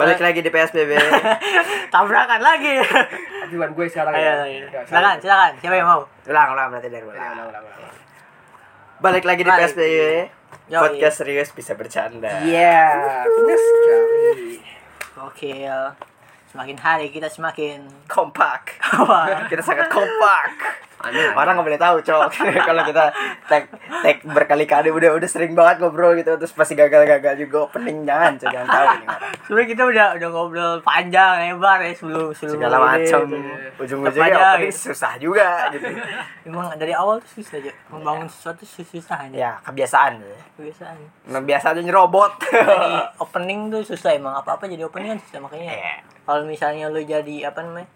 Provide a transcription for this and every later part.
Balik lagi di PSBB. Tabrakan lagi. Giliran gue sekarang Ayo, ya. ayo. Ya, Silakan, silakan. Siapa yang mau? ulang, ulang berarti dari ulang. ulang, ulang, ulang. Balik lagi di. PSBB. Yoi. Podcast serius bisa bercanda. Iya, benar sekali. Gokil. Semakin hari kita semakin Kompak. Wah. kita sangat kompak. Aneh. Orang nggak boleh tahu, cok. Kalau kita tag tag berkali-kali udah udah sering banget ngobrol gitu terus pasti gagal-gagal juga opening jangan, cok. Jangan tahu. Sebenarnya kita udah udah ngobrol panjang lebar ya sebelum sebelum Segala macam. gitu. Ujung-ujungnya aja, opening gitu. susah juga gitu. Emang dari awal tuh susah aja. Membangun sesuatu sus- susah aja. Ya, kebiasaan. Kebiasaan. Nah, biasanya nyerobot. Opening tuh susah emang apa-apa jadi opening kan susah makanya. Iya. Kalau misalnya lu jadi apa namanya?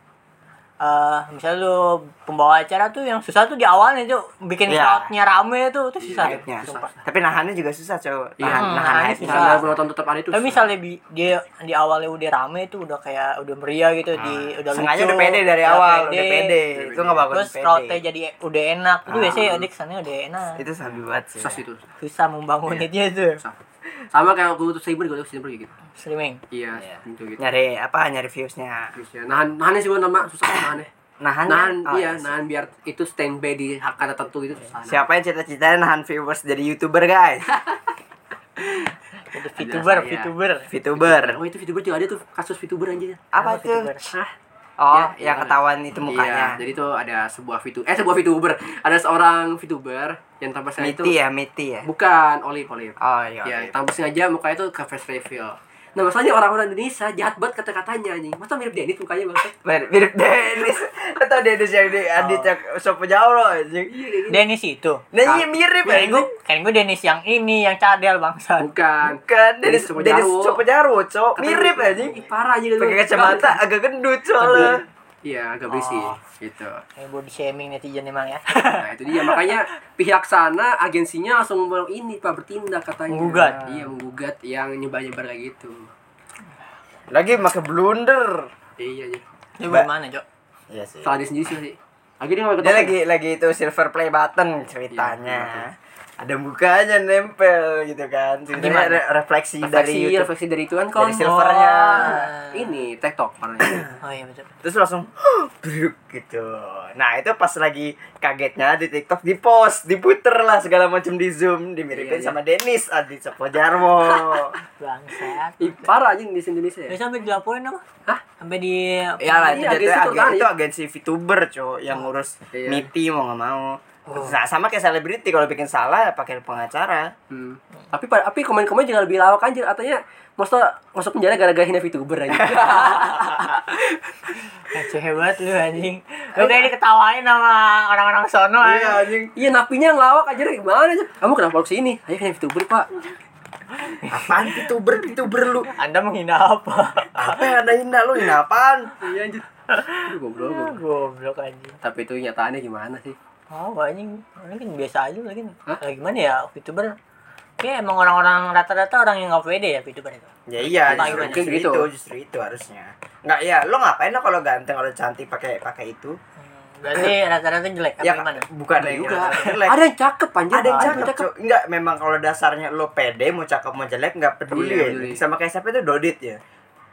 Eh misalnya lu pembawa acara tuh yang susah tuh di awalnya tuh bikin Iya. crowdnya rame tuh tuh susah. Editnya. sumpah. Tapi nahannya juga susah, cok. Iya, Nahan, hmm, nahan hype-nya. susah. Penonton tetap ada itu. Tapi misalnya bi- dia di awalnya udah rame tuh udah kayak udah meriah gitu di udah Ah. Sengaja lucu, udah pede dari awal, udah pede. Itu nggak bagus Terus pede. crowdnya jadi udah enak. Itu Ah. biasanya adik kesannya udah enak. Itu sabi banget sih. susah itu. Susah membangun Iya. itu tuh. Susah. Sama kayak waktu itu seribu gue seribu gitu. Streaming. Iya, Iya. gitu gitu. Nyari apa? Nyari views-nya. Terus ya, nahan nahannya sih gue nama susah nahannya. Nahan, Nahan, oh, iya, iya. nahan biar itu standby di hak kata tertentu gitu susah. Siapa yang cita-citanya nahan viewers jadi YouTuber, guys? VTuber. VTuber. VTuber. Oh itu VTuber juga ada tuh kasus VTuber anjir. Apa Apa tuh? VTuber? Hah? Oh, Ya, yang iya. ketahuan itu Iya, mukanya. jadi tuh ada sebuah VTuber, eh sebuah VTuber, ada seorang VTuber yang tanpa sengaja itu Miti ya, Miti ya. bukan Olive Olive. Oh iya. Ya, iya. tanpa sengaja mukanya tuh ke face reveal. Nah, masalahnya orang-orang Indonesia jahat banget kata-katanya nih. Masa mirip Dennis mukanya banget? Mirip, mirip Dennis. Atau Dennis yang di Adit yang Sopo Jawa anjing. Dennis itu. Nah, iya mirip Kan gue, anjing. kan gue Dennis yang ini yang cadel bangsa. Bukan. Kan Dennis Dennis. Sopo Jarwo, cok. Mirip anjing. Ih, parah aja Pakai kacamata agak gendut soalnya. Iya, agak berisi Oh. gitu. Yang body shaming netizen emang ya. Nah, itu dia makanya pihak sana agensinya langsung mau ini Pak bertindak katanya. Menggugat. Iya, menggugat yang nyebar-nyebar kayak gitu. Lagi pakai blunder. Iya, iya. Ini gimana, Cok? Iya sih. Salah dia sendiri sih. Lagi dia Dia lagi lagi itu silver play button ceritanya. Iya, Ada mukanya nempel gitu kan. Ceritanya re- refleksi, dari refleksi, YouTube. refleksi dari itu kan Dari silvernya. Oh. Ini TikTok. Oh iya betul. Terus langsung bruk gitu. Nah, itu pas lagi kagetnya di TikTok di post, diputer lah segala macam di zoom, dimiripin Iya, iya. sama Dennis Adi Sopo Jarwo. Bangsat. Parah aja di Indonesia Ini ya. sampai dilaporin apa? Hah? Sampai di ya lah, itu, Iya, itu, agensi agen- turun itu ya. agensi VTuber, Cok, yang ngurus Iya. niti mau nggak mau. Oh. Nah, sama kayak selebriti kalau bikin salah ya pakai pengacara. Hmm. Tapi tapi komen-komen juga lebih lawak anjir katanya masa masuk penjara gara-gara hina VTuber aja. Kacau hebat lu anjing. Lu kayak diketawain sama orang-orang sono ya. anjing. Iya, napinya ngelawak anjir gimana aja. Kamu kenapa harus ini? Ayo hina VTuber, Pak. Apaan VTuber VTuber lu? Anda menghina apa? Apa yang ada hina lu hina apaan? Iya anjir. Aduh, goblok. goblok. Goblok anjing. Tapi itu nyataannya gimana sih? Oh, anjing. Ini kan biasa aja lagi. Hah? Gimana ya VTuber? Kayak emang orang-orang rata-rata orang yang nggak pede ya VTuber itu. Ya iya, Apa justru, justru Gitu. itu, justru itu harusnya. Enggak ya, lo ngapain lo kalau ganteng kalau cantik pakai pakai itu? Hmm, Berarti rata-rata jelek apa ya gimana? bukan Ada juga. jelek. Ada yang cakep anjir. ada yang cakep, Cok. Enggak, memang kalau dasarnya lo pede mau cakep mau jelek enggak peduli Iya, ya. Sama kayak siapa itu Dodit ya.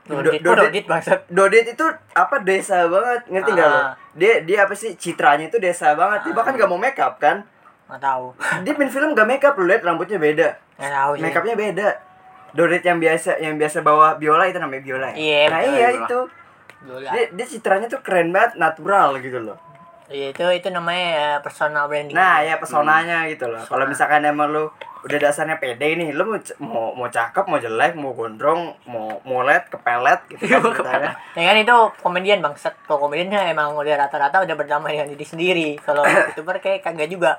Dodit, Do- Dodit bangsat. Dodit itu apa desa banget, ngerti nggak lo? Ah. Dia dia apa sih citranya itu desa banget. Dia bahkan nggak mau make up kan? Nggak tahu. Dia main film gak make up lo lihat rambutnya beda. Nggak tahu sih. Make upnya beda. Dodit yang biasa yang biasa bawa biola itu namanya biola. ya? Iya, nah iya biola. itu. Dulu Dia, dia citranya tuh keren banget, natural gitu loh. Iya itu itu namanya ya, personal branding. Nah, ya pesonanya gitu loh. Kalau misalkan emang lu udah dasarnya pede nih, lu mau mau, mau cakep, mau jelek, mau gondrong, mau molet, kepelet gitu kan ceritanya. Ya kan itu komedian bangsat. Kalau komedian ya emang udah rata-rata udah berdamai dengan diri sendiri. Kalau youtuber kayak kagak juga.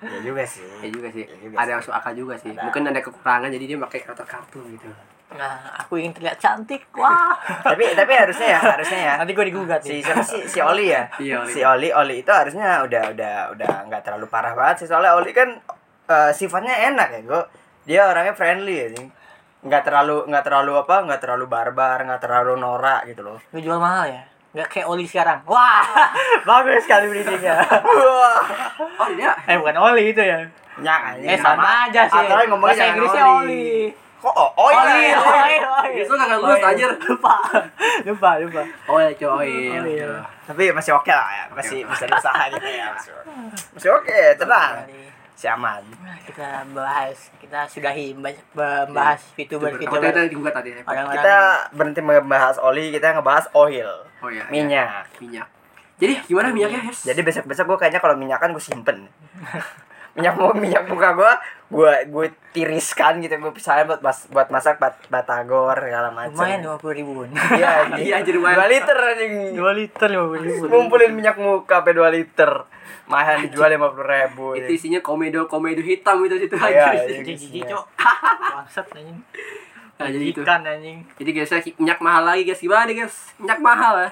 Ya juga sih. Ya juga sih. Ya juga Ada sih. yang masuk akal juga sih. Ada. Mungkin ada kekurangan jadi dia pakai karakter kartun gitu. Nah, aku ingin terlihat cantik. Wah. tapi tapi harusnya ya, harusnya ya. Nanti gue digugat Si nih. siapa sih? Si Oli ya? Iya, Oli. Si Oli, Oli itu harusnya udah udah udah nggak terlalu parah banget sih soalnya Oli kan eh, sifatnya enak ya, gue. Dia orangnya friendly ya, sih. Nggak terlalu nggak terlalu apa? Nggak terlalu barbar, nggak terlalu norak gitu loh. Gue jual mahal ya. Nggak kayak Oli sekarang. Wah, bagus sekali bridgingnya. Wah. Oh, dia eh bukan Oli itu ya. Nyak. Eh sama aja sih. Atau ngomongnya Bahasa Inggrisnya Oli. Oli. Kok oh, oh Oh, iya. iya, oh, iya, oh, iya. Itu kagak lulus, anjir. Lupa. Lupa, lupa. Oh ya coy. Oh, iya. Tapi masih oke lah ya, masih bisa diusaha gitu ya. Masih, oke, tenang. Si aman. Nah, kita bahas, kita sudahi banyak membahas VTuber Apa VTuber. tadi juga tadi? Orang-orang Kita berhenti membahas oli, kita ngebahas oil. Oh iya. iya. Minyak. Minyak. Jadi gimana minyaknya, Hes? Jadi besok-besok gue kayaknya kalau minyak kan gue simpen. minyak mau minyak muka gue gue gue tiriskan gitu gue pisahin buat mas, buat masak bat, batagor segala macam lumayan lima puluh ribuan. iya Iya, jadi dua liter anjing Dua liter lima puluh ribu. ngumpulin minyak muka sampai dua liter mahal dijual lima puluh ribu Itu isinya komedo komedo hitam itu situ Iya, aja. Jijik cok. Bangsat anjing. Nah, jadi itu. Ikan anjing. Jadi guys, minyak mahal lagi guys. Gimana nih guys? Minyak mahal ya.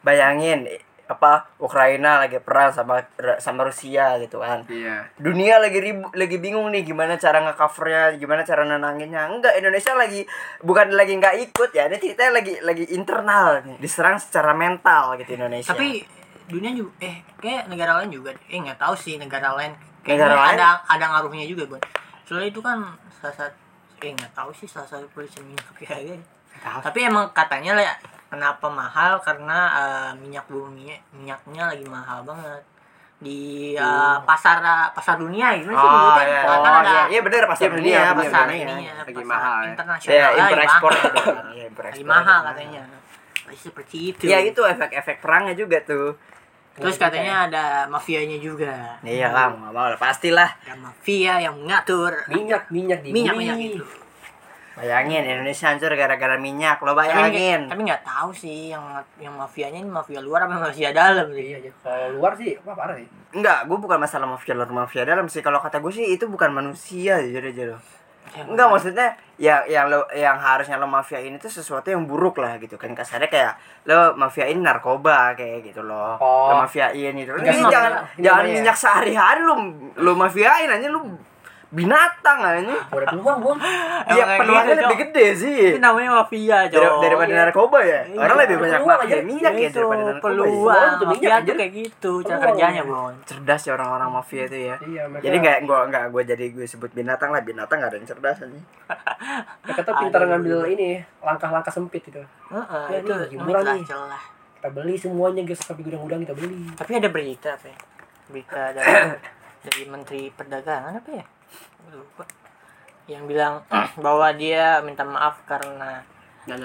bayangin apa Ukraina lagi perang sama sama Rusia gitu kan. Iya. dunia lagi ribu, lagi bingung nih gimana cara ngecovernya gimana cara nenanginnya. Enggak Indonesia lagi bukan lagi nggak ikut ya ini kita lagi lagi internal nih diserang secara mental gitu Indonesia. Tapi dunia juga eh kayak negara lain juga eh nggak tahu sih negara lain. Negara kayaknya lain? ada ada ngaruhnya juga bun soalnya itu kan salah satu eh nggak tahu sih salah satu produsen minyak kayak. Tapi emang katanya lah kenapa mahal? Karena eh, minyak bumi minyaknya lagi mahal banget. Di eh, pasar pasar dunia gitu sih oh iya Kan oh ada iya. Iya bener pasar Iya, dunia bener, pasar dunia ininya Lagi pasar mahal ya. internasional ya impor ekspor. Iya, lagi mahal lagi katanya. Pasti seperti itu. Ya itu efek-efek perangnya juga tuh. Terus katanya ada mafianya juga. Iya lah mau lah pastilah. Ada mafia yang mengatur. Minyak, minyak di minyak minyak itu bayangin Indonesia hancur gara-gara minyak lo bayangin tapi nggak tahu sih yang yang mafianya ini mafia luar apa mafia dalam Iya, iya. Kalau luar sih, apa parah sih? Enggak, gue bukan masalah mafia luar mafia dalam sih. Kalau kata gue sih itu bukan manusia aja lo. Ya, Enggak maksudnya yang yang lo yang harusnya lo mafiain itu sesuatu yang buruk lah gitu kan kasarnya kayak lo mafiain narkoba kayak gitu loh. Oh. Lo mafiain. Lo Enggak, ini mafia- jangan ini jangan namanya- minyak sehari-hari lo lo mafiain aja lo binatang aja. Udah peluang, Bun. Ya peluangnya gitu, lebih gede sih. itu namanya mafia Dari, Cok. daripada Iya. narkoba ya. Iya, Orang lebih banyak peluang mafia aja. minyak ya itu daripada narkoba. ya. peluang untuk minyak, mafia tuh kayak gitu cara kerjanya bon Cerdas ya orang-orang mafia itu ya. Iya. Jadi nggak gua nggak gue jadi gue sebut binatang lah binatang nggak ada yang cerdas aja. mereka tuh pintar ngambil ini langkah-langkah sempit gitu. Heeh, Ya, itu ini murah nih. Kita beli semuanya guys sampai gudang-gudang kita beli. tapi ada berita apa ya berita dari dari menteri perdagangan apa ya lupa. Yang bilang bahwa dia minta maaf karena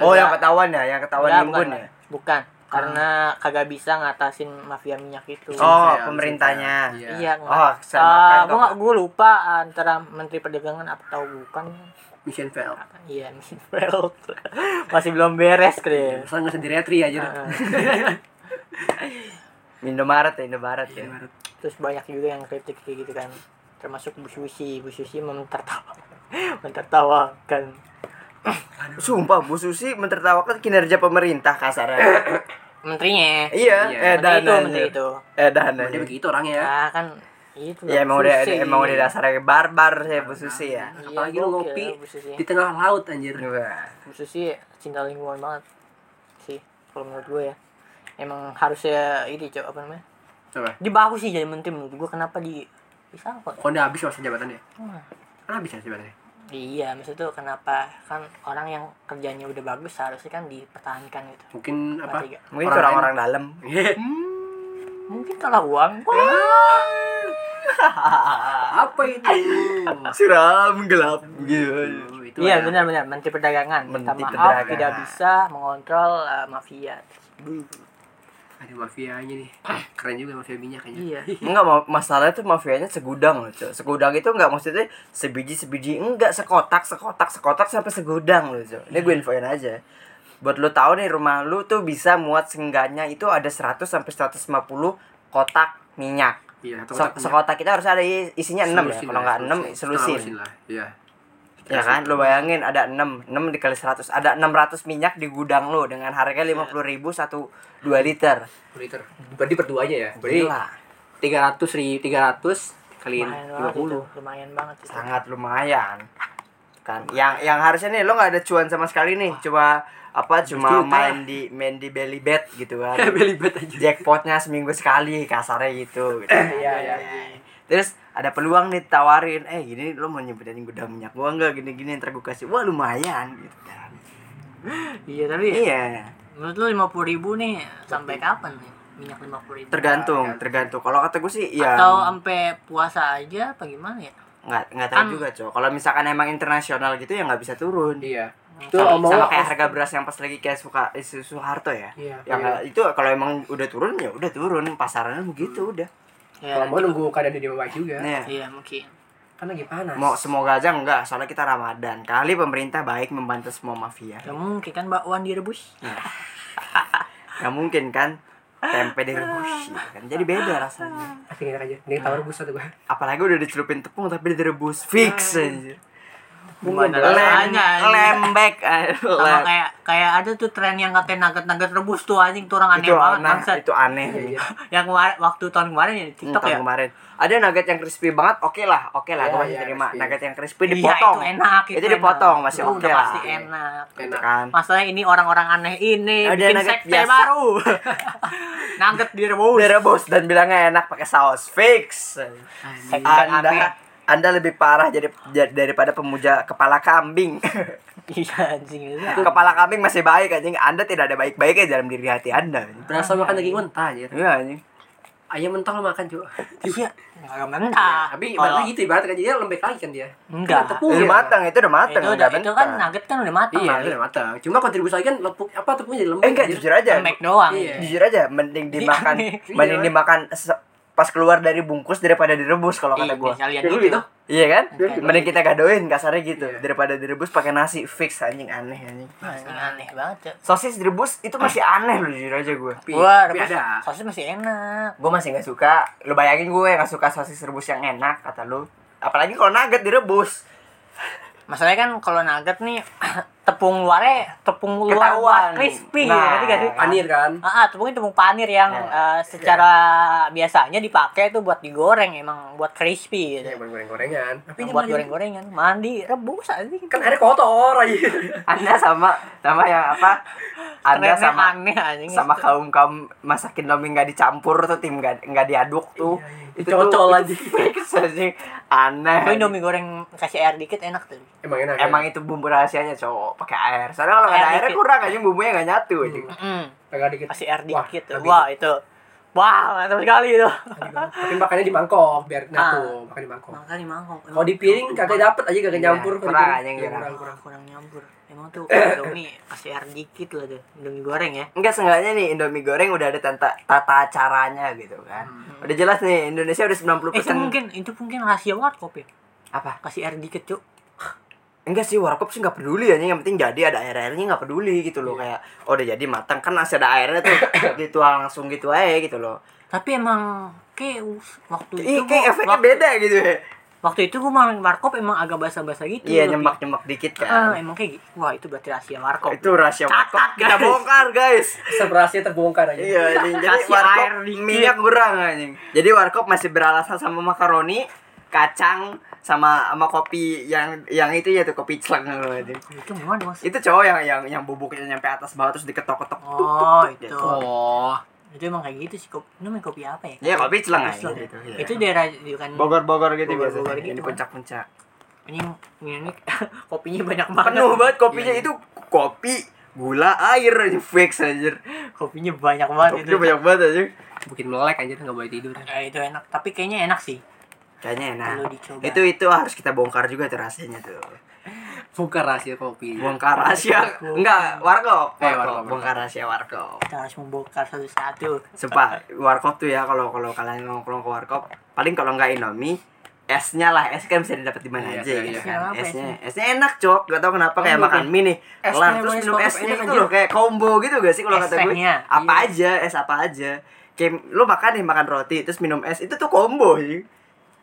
Oh yang ketahuan ya, yang ketahuan Enggak, bukan, ya. bukan. Karena kagak bisa ngatasin mafia minyak itu. Oh, Iya, pemerintahnya. Iya. iya Oh, Ah, kan, gua nggak gue lupa antara menteri perdagangan atau bukan. Mission fail. iya mission failed. Masih belum beres kali Masa nggak sendiri tri aja. Heeh. Indomaret ya, Indomaret ya. terus banyak juga yang kritik kayak gitu kan termasuk Bu Susi Bu Susi mentertawa mentertawakan Sumpah Bu Susi mentertawakan kinerja pemerintah kasarnya. menterinya iya, Iya. eh dan itu menteri itu Eh dan Dia begitu orangnya ya. ya kan itu Ya emang udah emang udah dasarnya barbar sih Bu Susi ya. Iya, Apalagi lu ngopi di tengah laut anjir. Wah. Bu Susi cinta lingkungan banget sih kalau menurut gue ya emang harusnya ini cok apa namanya Coba. dia bagus sih jadi menteri menurut gue kenapa di bisa Kok udah habis masa jabatannya? Hmm. Kan habis ya jabatannya. iya maksud tuh kenapa kan orang yang kerjanya udah bagus harusnya kan dipertahankan gitu Mungkin apa? Mungkin orang-orang dalam. lain- mungkin kalah uang apa itu? Suram gelap gitu. Itu iya ya. benar-benar menteri perdagangan minta Menteri maaf Perdagangan. tidak bisa mengontrol uh, mafia Ada mafianya nih. Keren juga mafia minyak kayaknya. iya Enggak ma- masalahnya tuh mafianya segudang loh, Cok. Segudang itu enggak maksudnya sebiji-sebiji, enggak sekotak, sekotak, sekotak sampai segudang loh, Cok. Ini gue infoin aja. Buat lu tahu nih rumah lu tuh bisa muat seenggaknya itu ada 100 sampai 150 kotak minyak. Iya, satu Se- kotak minyak. sekotak kita harus ada isinya 6 ya. Kalau 6 Setengah selusin. lah. Iya. Ya kan? Lu bayangin ada 6, 6 dikali 100, ada 600 minyak di gudang lu dengan harga 50.000 satu 2 liter. Per liter. Berarti per duanya ya. Berarti Gila. 300 ri 300 kali lumayan banget itu 50. lumayan banget itu sangat lumayan kan yang yang harusnya nih lo nggak ada cuan sama sekali nih cuma apa cuma main di main di belly bet gitu kan Beli bet aja. jackpotnya seminggu sekali kasarnya gitu, gitu. iya iya terus ada peluang nih tawarin eh gini lo mau nyebutin gudang minyak gua enggak gini gini ntar gua kasih. Wah lumayan gitu kan. Iya tapi iya. menurut lu lima puluh ribu nih sampai kapan nih minyak lima puluh ribu? Tergantung tergantung. Kalau kata gue sih ya atau sampai puasa aja apa gimana ya? Nggak nggak tahu Kan- juga cowok kalau misalkan emang internasional gitu ya nggak bisa turun. Iya. Itu sama, omong sama kayak harga beras yang pas lagi kayak suka eh, Su- Soeharto ya. Iya. yang nggak- itu kalau emang udah turun ya udah turun. Pasarannya begitu udah ya Kalau mau nunggu keadaan di bawah juga. Nih, iya mungkin. Kan lagi panas. mau semoga aja enggak soalnya kita Ramadan. Kali pemerintah baik membantu semua mafia. Ya mungkin kan bakwan direbus? Nggak mungkin kan tempe direbus ya kan. Jadi beda rasanya. Tapi enak aja. Ini tawar rebus satu gua. apalagi udah dicelupin tepung tapi direbus. Fix anjir gimana rasanya lembek eh, sama kayak kayak ada tuh tren yang katanya nugget-nugget rebus tuh anjing tuh orang aneh itu banget bangsat. itu aneh Iya. yang kemarin waktu tahun kemarin ya Hmm, TikTok tahun ya kemarin ada nugget yang crispy banget oke lah oke lah Iya, gue masih iya, terima crispy. nugget yang crispy Iya, dipotong itu enak itu, dipotong enak. masih Itu oke udah lah pasti enak Gitu Enak. kan masalahnya ini orang-orang aneh ini Ada bikin nugget sekte biasa. baru nugget direbus direbus dan bilangnya enak pakai saus fix aneh. anda anda lebih parah jadi jadi- daripada pemuja kepala kambing iya anjing itu kepala kambing masih baik anjing anda tidak ada baik-baiknya dalam diri hati anda Berasa makan daging mentah aja. iya anjing Ayam mentah lo makan, Cuk. iya nggak mentah Tapi ibaratnya gitu, ibaratnya kan dia lembek lagi kan dia. enggak tepung udah ya. matang itu udah matang itu udah itu kan nugget kan udah matang Iya, udah matang. Cuma kontribusi lagi kan lepuk apa tepungnya jadi lembek. eh enggak anjir. jujur aja lembek doang Iya. jujur aja mending dimakan Iya. mending dimakan pas keluar dari bungkus daripada direbus kalau kata Iya, gua kalian Ya, gitu. gitu. iya kan Oke. mending kita gadoin kasarnya gitu Iya. daripada direbus pakai nasi fix anjing aneh anjing Anjing aneh banget Cok. sosis direbus itu masih aneh loh jujur aja gue Gua ada. sosis masih enak. gue masih nggak suka lu bayangin gue nggak suka sosis rebus yang enak kata lu apalagi kalau nugget direbus Masalahnya kan kalau nugget nih tepung luarnya tepung luar buat crispy Nah. ngerti gak sih? Panir kan. Ah, ah, tepungnya tepung panir yang Nah. eh, secara biasanya dipakai tuh buat digoreng emang buat crispy Ya, gitu. goreng-gorengan. Tapi ini buat mah- goreng-gorengan, mandi rebus aja kan airnya kotor aja. anda sama sama yang apa anda Trennya sama aneh anjing. sama kaum kaum masakin lomi nggak dicampur tuh tim nggak nggak diaduk tuh Iya, Cocol aja. fix anjing aneh Tapi Indomie goreng kasih air dikit enak tuh. Emang enak. emang itu bumbu rahasianya cowok pakai air soalnya kalau nggak ada Air airnya dikit. kurang aja bumbunya nggak nyatu aja Mm, Agak dikit. kasih air Wah, dikit lebih. Wah, itu. Wah, mantap sekali itu. Tapi makannya di mangkok biar Ah. nyatu, makan di mangkok. Makanya mangkok. Kalau di piring kagak dapet aja kagak Iya, nyampur di kurang aja, Iya, kurang. kurang. kurang nyampur. Emang tuh Indomie kasih air dikit lah tuh. Indomie goreng ya. Enggak seenggaknya nih Indomie goreng udah ada tata, tata caranya gitu kan. Udah jelas nih Indonesia udah 90% Eh, itu mungkin itu mungkin rahasia warkop ya. apa? Kasih air dikit, Cuk. Enggak sih warkop sih nggak peduli aja yang penting jadi ada air airnya nggak peduli gitu loh kayak oh udah jadi matang kan masih ada airnya tuh dituang langsung gitu aja gitu loh. Tapi emang kayak waktu Ih, itu kayak gua- efeknya waktu, beda gitu ya. waktu itu gua main warkop emang agak basah-basah gitu. Iya lebih- nyemak-nyemak dikit kan. emang kayak gitu. Wah, itu berarti rahasia warkop. Itu rahasia warkop Catat, kita guys. bongkar guys. Seberasnya terbongkar aja. Iya, jadi Kasih warkop air minyak kurang anjing. Jadi warkop masih beralasan sama makaroni, kacang sama sama kopi yang yang itu ya tuh kopi celeng. Itu gimana, Mas? Itu cowok yang yang yang bubuknya nyampe atas bawah terus diketok-ketok. Oh, itu. Oh. Itu emang kayak gitu sih kopi. Namanya kopi apa ya? Iya, kopi celeng aja celeng. gitu. iya. Itu daerah di kan Bogor-bogor gitu Bogor-bogor biasanya. gitu Di kan. puncak-puncak. ini ini kopinya banyak banget. Penuh banget kopinya Iya, itu kopi, gula, air aja fix anjir. Kopinya banyak banget itu. Kopinya banyak banget aja. Bikin melek anjir nggak boleh tidur. Eh, itu enak, tapi kayaknya enak sih. Kayaknya enak. Dicoba. Itu itu harus kita bongkar juga tuh rasanya tuh. Bukan rahasia kopi. Bongkar rahasia. Enggak, warkop. Eh, Warkop. Bongkar rahasia warkop. Kita harus membongkar satu-satu. Sumpah, warkop tuh ya kalau kalau kalian nongkrong ke warkop, paling kalau nggak Indomie, esnya lah, es kan bisa didapat di mana Iya, aja iya, gitu iya. kan. Esnya, esnya? enak, Cok. Gak tau kenapa kayak Oh, makan mie nih. Kelar terus minum esnya itu loh kayak combo gitu gak sih kalau kata gue? Apa aja, es apa aja. Kayak lu makan nih makan roti terus minum es itu tuh combo sih.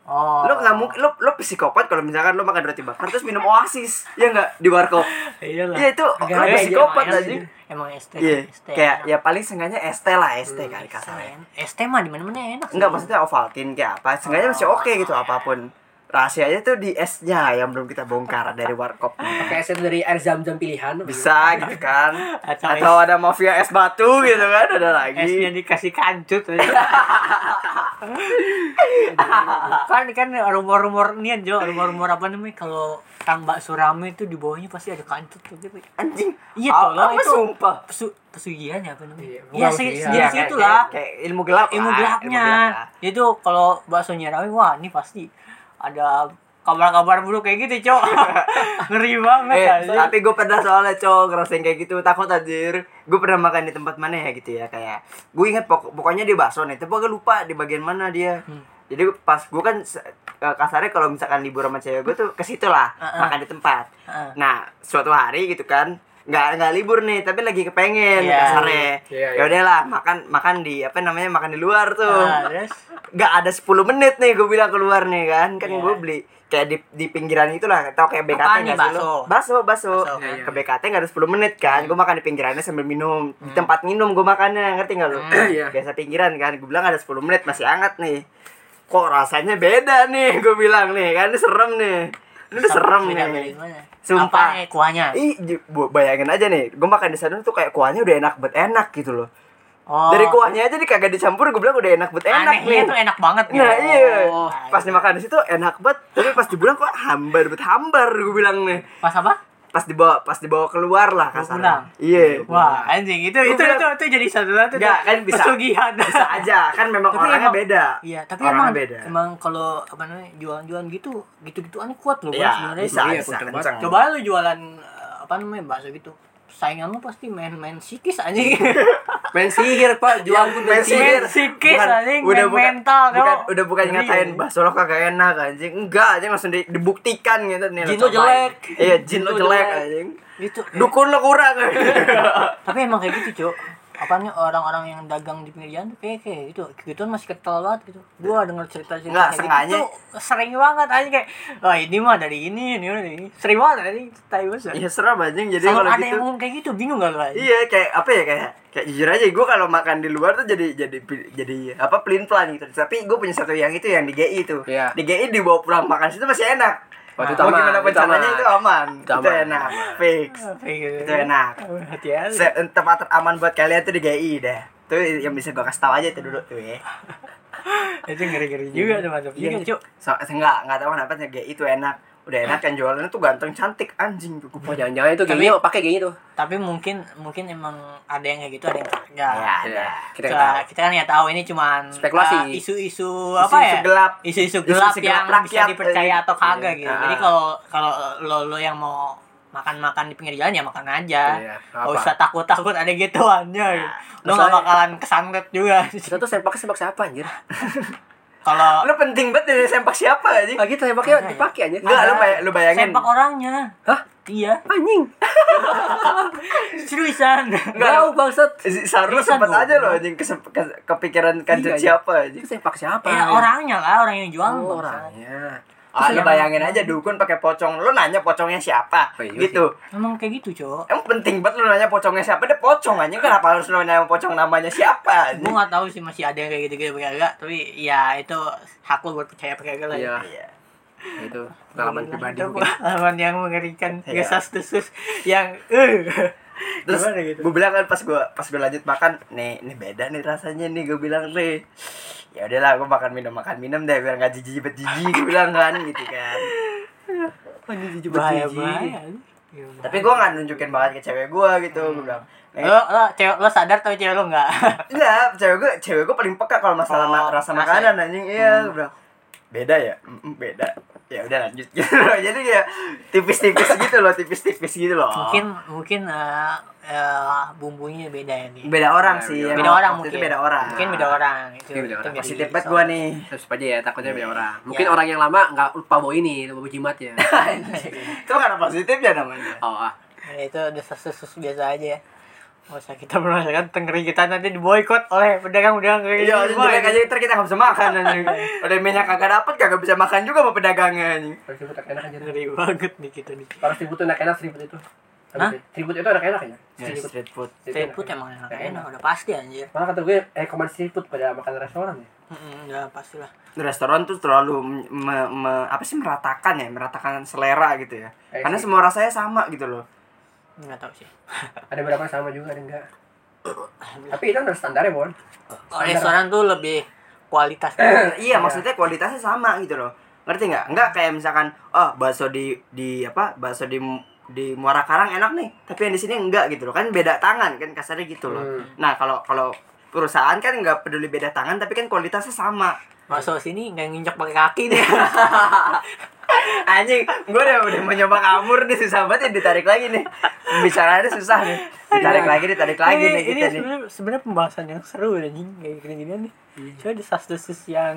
Oh. Lu nggak mungkin lu lu psikopat kalau misalkan lu makan roti bakar terus minum oasis. Ya enggak di warkop. Iya lah. Iya, itu iya, psikopat anjing. sih. Emang ST. Iya, ST kayak enak. ya paling sengaja teh lah, es teh kali kasarnya. ST mah di mana-mana enak. Enggak maksudnya Ovaltine kayak apa? Sengaja masih oke gitu apa pun. Rahasianya tuh di esnya yang belum kita bongkar dari warkop. Pakai es itu dari air zam-zam pilihan. bisa gitu kan. Atau atau ada mafia es batu gitu kan ada lagi. Esnya dikasih kancut kan kan rumor-rumor nih Jo rumor-rumor apa namanya kalau tang bakso rame itu di bawahnya pasti ada kancut tuh gitu. Anjing. Iya tuh lo itu sumpah. pesu pesugihan ya apa namanya? Iya, bukan se pesugihan. sejenis kayak- itulah. Kayak, kayak ilmu gelap ilmu lah, gelapnya. gelap lah. itu kalau baksonya rame wah ini pasti ada kabar-kabar buruk kayak gitu cok ngeri banget Eh, tapi gue pernah soalnya cowok ngerasain kayak gitu takut anjir gue pernah makan di tempat mana ya gitu ya kayak gue inget pok pokoknya di bakso nih tapi gue lupa di bagian mana dia Hmm. jadi pas gue kan eh, kasarnya kalau misalkan libur sama cewek gue tuh ke situ lah Heeh. makan di tempat Heeh. nah suatu hari gitu kan nggak nggak libur nih tapi lagi kepengen Iya. kasarnya Iya, iya. ya udahlah makan makan di apa namanya makan di luar tuh. Nah, terus? Nggak ada 10 menit nih gue bilang keluar nih kan. Kan Iya. gue beli kayak di, di pinggiran itulah tau kayak BKT Apaan nggak sih lo baso baso Baso. Iya, iya. ke BKT nggak ada 10 menit kan gue makan di pinggirannya sambil minum. Di tempat minum gue makannya ngerti nggak lo Iya. biasa pinggiran kan gue bilang ada 10 menit masih hangat nih. Kok rasanya beda nih gue bilang nih kan serem nih ini udah serem nih? Sumpah. Kuahnya Ih, bayangin aja nih, gue makan di sana tuh kayak kuahnya udah enak bet enak gitu loh. oh Dari kuahnya aja nih kagak dicampur, gue bilang udah enak bet enak anehnya nih. tuh enak banget Nah gitu. iya, Oh. pas dimakan di situ enak banget, tapi pas dibilang kok hambar bet hambar, gue bilang nih. pas apa Pas dibawa, pas dibawa keluar lah pulang? Iya. wah anjing itu itu bilang- itu, itu jadi satu-satu tuh Nggak, kan bisa. pesugihan Bisa aja, kan memang Tapi orangnya emang- beda. Iya, tapi Orangnya emang beda. emang kalau apa namanya jualan-jualan gitu, gitu-gituan kuat loh Iya, sebenarnya. bisa, Iya, bisa kenceng kenceng. Coba lu jualan eh, apa namanya bakso gitu. Saingan lu pasti main-main psikis anjing. Main sihir, Pak. Jual pun Main main sihir. Bukan- anjing, udah main bukan, mental bukan, udah bukan ngatain anjing. bakso lo kagak enak anjing enggak anjing langsung di- dibuktikan gitu nih Jin lo jelek. iya jin lo jelek. anjing Gitu. dukun lo kurang Tapi emang kayak gitu, Cok. Apanya orang-orang yang dagang di pinggir jalan tuh kayak kayak gitu. Gituan masih kental banget gitu. Gua denger cerita-cerita Nggak, kayak sengaja. gitu tuh sering banget anjing kayak wah ini mah dari ini, ini dari ini. Sering banget anjing tai banget. iya serem anjing jadi kalau ada gitu yang ngomong kayak gitu, bingung gak lu iya kayak apa ya kayak kayak jujur aja gue kalau makan di luar tuh jadi jadi jadi apa pelin pelan gitu tapi gue punya satu yang itu yang di GI itu Iya. di GI dibawa pulang makan situ masih enak Oh, itu Mau aman, gimana pun itu aman. itu aman. Itu itu, enak fix. Itu enak. Hati-hati. Tempat aman buat kalian tuh di GI deh. Tuh yang bisa gue kasih tahu aja itu dulu tuh ya. Itu ngeri-ngeri juga tuh mantap Iya, juga, Cuk. so, enggak enggak tahu kenapa GI itu enak udah enak kan jualannya tuh ganteng cantik anjing tuh Oh, jangan-jangan itu gini pakai gini tuh. Tapi mungkin mungkin emang ada yang kayak gitu, ada yang enggak. ya ada Kita Kita, kita kan nggak tahu ini cuman Spekulasi. uh, isu-isu apa ya? gelap Isu-isu gelap Isu-isu yang gelap bisa rakyat. dipercaya atau kagak Iya. gitu. Ah. Jadi kalau kalau lo lo yang mau makan-makan di pinggir jalan ya makan aja. Iya, Gak usah takut-takut ada gituannya. gitu. Lo gak bakalan kesangkut juga. Kita tuh sempaknya sempak siapa anjir? Kalau lu penting banget dari sempak siapa anjing Lagi tuh sempaknya Ada ya? dipakai anjir. Enggak, lu, bay- lu bayangin sempak orangnya. Hah? Iya, Anjing. seriusan. Enggak, Tahu bangsat. Sempet dong. aja loh anjing kesep- ke- kepikiran kanjut Iya, siapa anjing sempak siapa? Ya orangnya lah, orang yang jual. Oh, orangnya. Ah, lu yang- bayangin aja dukun pakai pocong. Lu nanya pocongnya siapa? Oh, iya gitu. Emang kayak gitu, Cok. Emang penting banget lu nanya pocongnya siapa? Dia pocong anjing. Kenapa harus lu nanya pocong namanya siapa? gue nggak tahu sih masih ada yang kayak gitu-gitu apa kagak tapi ya itu hak lo buat percaya kagak lah ya. Iya. Iya. Itu pengalaman pribadi Itu mungkin. pengalaman yang mengerikan Iya. gesas desus yang eh Terus gitu? gue bilang kan pas gue pas gue lanjut makan, nih ini beda nih rasanya nih gue bilang nih. Ya udahlah gue makan minum makan minum deh biar nggak jijik jijik gue bilang kan gitu kan. Jijik jijik. bahaya Tapi gue nggak nunjukin banget ke cewek gue gitu. Gue bilang, "Eh, lo lo cewek lo sadar tapi cewek lo enggak Enggak, cewek gue, cewek gue paling peka kalau masalah Oh, ma- rasa makanan ya? anjing. Iya, gue bilang beda ya, beda. Ya udah lanjut gitu. Jadi ya tipis-tipis gitu loh, tipis-tipis gitu loh. mungkin mungkin eh, eh, bumbunya beda ya nih beda orang Ya, sih. beda emang. beda orang mungkin Itu beda orang. mungkin beda orang itu, Mungkin beda itu orang. Positif banget gue nih. Terus aja ya takutnya beda Iya. orang. Mungkin Ya. orang yang lama nggak lupa bawa ini, lupa bawa jimat ya. itu karena positif ya namanya. Oh, ah. Ya, itu udah sesus biasa aja ya Gak usah kita merasakan tengeri kita nanti diboykot oleh pedagang-pedagang kayak Iya, gitu. jelek aja ntar kita nggak bisa makan anjing. Udah minyak kagak dapet kagak bisa makan juga sama pedagangnya anjing. Harus ribut enak aja. Ngeri banget nih kita nih. Harus ribut enak-enak ribut itu. Hah? Food itu enak-enak ya. Ya, street food. street food emang enak enak udah pasti anjir Malah kata gue rekomend street food pada makan restoran ya. Mm, udah pastilah restoran tuh terlalu me- me- apa sih meratakan ya meratakan selera gitu ya Eh, karena sih. semua rasanya sama gitu loh nggak tahu sih. Ada beberapa yang sama juga ada enggak. Tapi itu kan ada standarnya, Bon. Oh, restoran tuh lebih kualitas. Iya maksudnya kualitasnya sama gitu loh. Ngerti nggak? Nggak kayak misalkan oh bakso di di apa bakso di di Muara Karang enak nih tapi yang di sini enggak gitu loh. Kan beda tangan kan kasarnya gitu loh. Hmm. nah kalau kalau perusahaan kan nggak peduli beda tangan tapi kan kualitasnya sama masuk sini nggak nginjak pakai kaki deh. Anjing gue udah udah mau nyoba kabur nih susah banget ya ditarik lagi nih. Pembicaraannya susah nih. Ditarik lagi ditarik lagi ini, nih ini nih. sebenarnya sebenarnya pembahasan yang seru ya anjing. Kayak gini ginian nih coba desas desus yang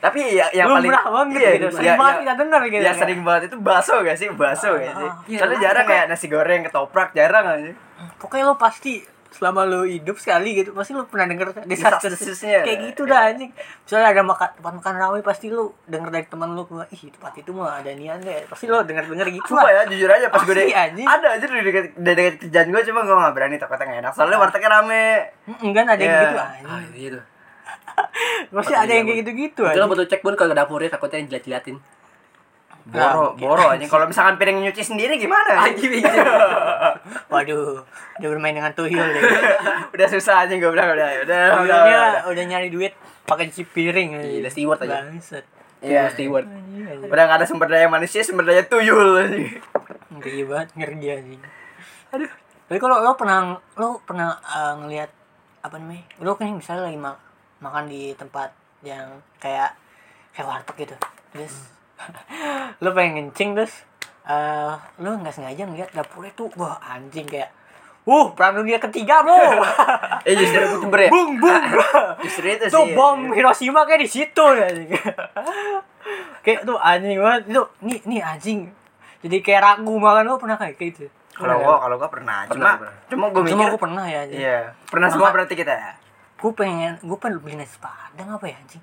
tapi ya yang Lu paling murah banget iya, gitu. ya- sering banget ya- kita denger gitu. ya sering banget. Itu bakso gak sih? Bakso gak sih? Iya, soalnya jarang kayak nasi goreng ketoprak jarang aja. Pokoknya lo pasti selama lo hidup sekali gitu. Pasti lo pernah denger desas desus Desas-desusnya. kayak gitu dah anjing. Misalnya ada makan tempat makan rawe pasti lo denger dari teman lo gua ih tempat itu mah ada nian deh. Pasti lo denger denger gitu Sumpah lah. ya jujur aja pas gue anjing. ada aja di dekat di dekat kerjaan gue cuma gue gak berani takutnya gak enak. Soalnya wartegnya rame. Enggak ada yang Iya. gitu Ah, anjing iya tuh. pasti ada yang kayak gitu gitu Itu lo anjing. butuh cek pun kalau ke dapurnya takutnya yang jilat-jilatin. Boro boro aja kalau misalkan piring nyuci sendiri gimana Anjing gitu. waduh udah bermain dengan tuyul deh udah susah aja gue bilang udah udah udah, udah, udah. udah nyari duit pakai cuci piring anjing. Gila, steward aja. Bangsat. Iya. Steward. Anjing, anjing. udah gak ada sumber daya manusia sumber daya tuyul anjing. ngeri banget ngeri anjing aduh tapi kalau lo pernah lo pernah eh, ngelihat apa namanya lo kan misalnya lagi ma- makan di tempat yang kayak kayak warteg gitu terus lo pengen ngencing terus eh lo nggak sengaja ngeliat dapurnya tuh wah anjing kayak Wuh, perang dunia ketiga, bro. eh justru itu ya? Bung, bung. justru itu sih tuh bom Hiroshima kayak di situ anjing. kayak tuh anjing banget. Itu nih nih anjing. Jadi kayak ragu makan lo pernah kayak gitu? Kalau gua kalau gua pernah. Cuma Pernah, cuma gua mikir cuma gue pernah ya anjing. Iya pernah semua berarti kita. Ya gue pengen gue pengen beli nasi padang apa ya anjing?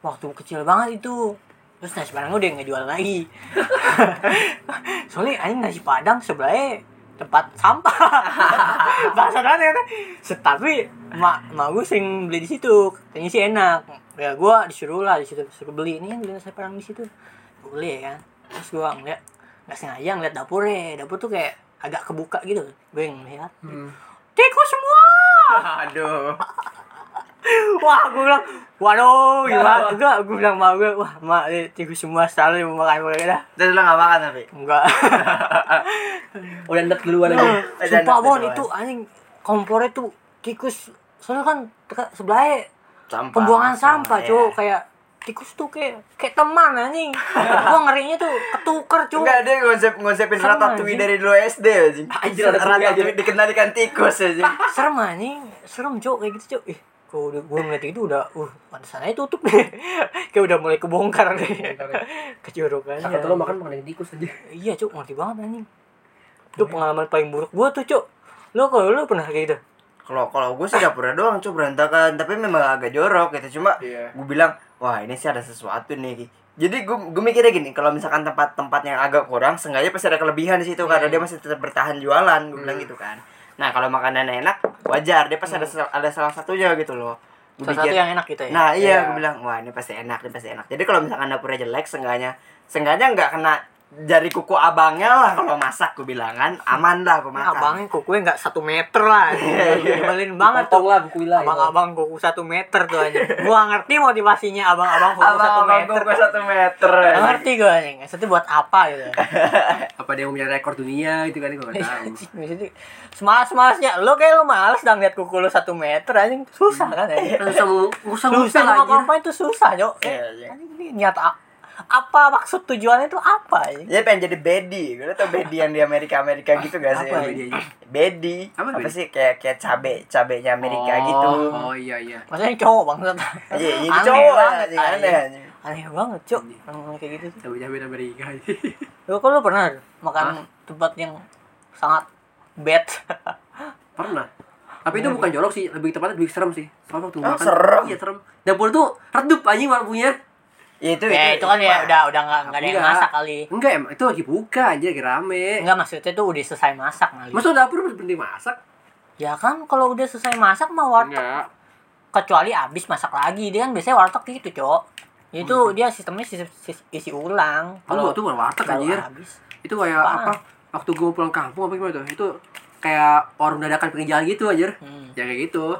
Waktu kecil banget itu terus nasi padang udah nggak jual lagi. Soalnya anjing nasi padang sebelahnya tempat sampah. Bahasa kan. Ya tapi mak mak gue sering beli di situ. Katanya sih enak. Ya gue disuruh lah di situ. Disuruh beli. Ini beli nasi padang di situ. Gue beli ya kan. Terus gue ngeliat nggak sengaja ngeliat dapurnya. Dapur tuh kayak agak kebuka gitu. Gue ngeliat Hmm. tikus semua! Aduh Wah, gue bilang, waduh, gimana? Enggak, gue bilang sama gue, wah, mak, eh, tikus semua selalu mau makan gue dah. terus lo gak makan tapi Enggak. Udah ndet duluan aja. Ada Sumpah, Bon, itu anjing kompornya tuh tikus. Soalnya kan dekat sebelahnya sampah pembuangan sampah, Iya. cuy. Kayak tikus tuh kayak kayak teman anjing. gue ngerinya tuh ketuker, cuy. Enggak, dia ngonsep ngonsepin Serem ratatouille anjing. dari dulu SD anjing. Anjir, ratatouille aja. ratatouille dikenal ikan tikus anjing. Serem anjing, serem, cuy, kayak gitu, cuy. Udah gue ngeliat itu udah, uh, pantesan aja tutup deh. kayak udah mulai kebongkar deh. Kejurukannya. Takut lo makan yang tikus aja. Iya cuk, ngerti banget anjing. Itu pengalaman paling buruk gua tuh cuk. Lo kalau lo pernah kayak gitu? Kalau kalau gue sih dapurnya doang cuy berantakan, tapi memang agak jorok gitu. Cuma Iya. gue bilang, wah ini sih ada sesuatu nih. Jadi gue gue mikirnya gini, kalau misalkan tempat-tempat yang agak kurang, sengaja pasti ada kelebihan di situ karena dia masih tetap bertahan jualan, gue bilang gitu kan. Nah kalau makanannya enak, wajar dia pasti ada sel- ada salah satunya gitu loh. Gua Salah satu pikir- yang enak gitu ya. Nah iya, Iya. gue bilang wah ini pasti enak, ini pasti enak. Jadi kalau misalkan dapurnya jelek, sengganya, sengganya nggak kena jari kuku abangnya lah kalau masak, gue bilang kan aman lah gue Nah, makan. abangnya kukunya nggak satu meter lah. Nyebelin banget tuh. lah buku wilayah. Abang-abang kuku satu meter tuh aja. Gua ngerti motivasinya abang-abang kuku satu meter. kuku satu meter. Nggak ngerti gue anjing. Maksudnya buat apa gitu. Apa dia mau punya rekor dunia gitu kan gue enggak tahu. Maksudnya semalas-malasnya lo kayak lo males dah ngeliat kuku lo satu meter anjing susah kan usah susah aja. apa itu susah Iya, iya. Anjing, ini niat a- apa maksud tujuannya itu apa anjing? Dia pengen jadi Bedi. Gue tau Bedi yang di Amerika Amerika gitu gak sih? Apa Bedi aja? Bedi. Apa Apa, sih kayak kayak cabe cabenya Amerika Oh, gitu. Oh iya iya. maksudnya cowok banget Iya, ini Aneh cowok banget, aneh anjing. aneh banget cok ngomong kayak gitu tuh Cabai-cabai Amerika. lo kok lo pernah makan tempat yang sangat bad Pernah. Tapi itu bukan jorok sih, lebih tepatnya lebih serem sih. Soalnya waktu Ah, makan. serem? Iya, serem. Dapur tuh redup anjing lampunya. Ya, itu, ya itu kan ya udah udah nggak nggak ada yang masak kali Enggak emang itu lagi buka aja lagi rame. enggak maksudnya tuh udah selesai masak kali Masa dapur berhenti masak? ya kan kalau udah selesai masak mah warteg Enggak. kecuali abis masak lagi dia kan biasanya warteg gitu cok itu Hmm. dia sistemnya isi, isi- isi ulang Kalau tuh bukan warteg anjir. habis Itu kayak Apaan? apa? Waktu gue pulang kampung apa gimana tuh? Itu kayak warung dadakan pinggir jalan gitu anjir. hmm. Ya kayak gitu.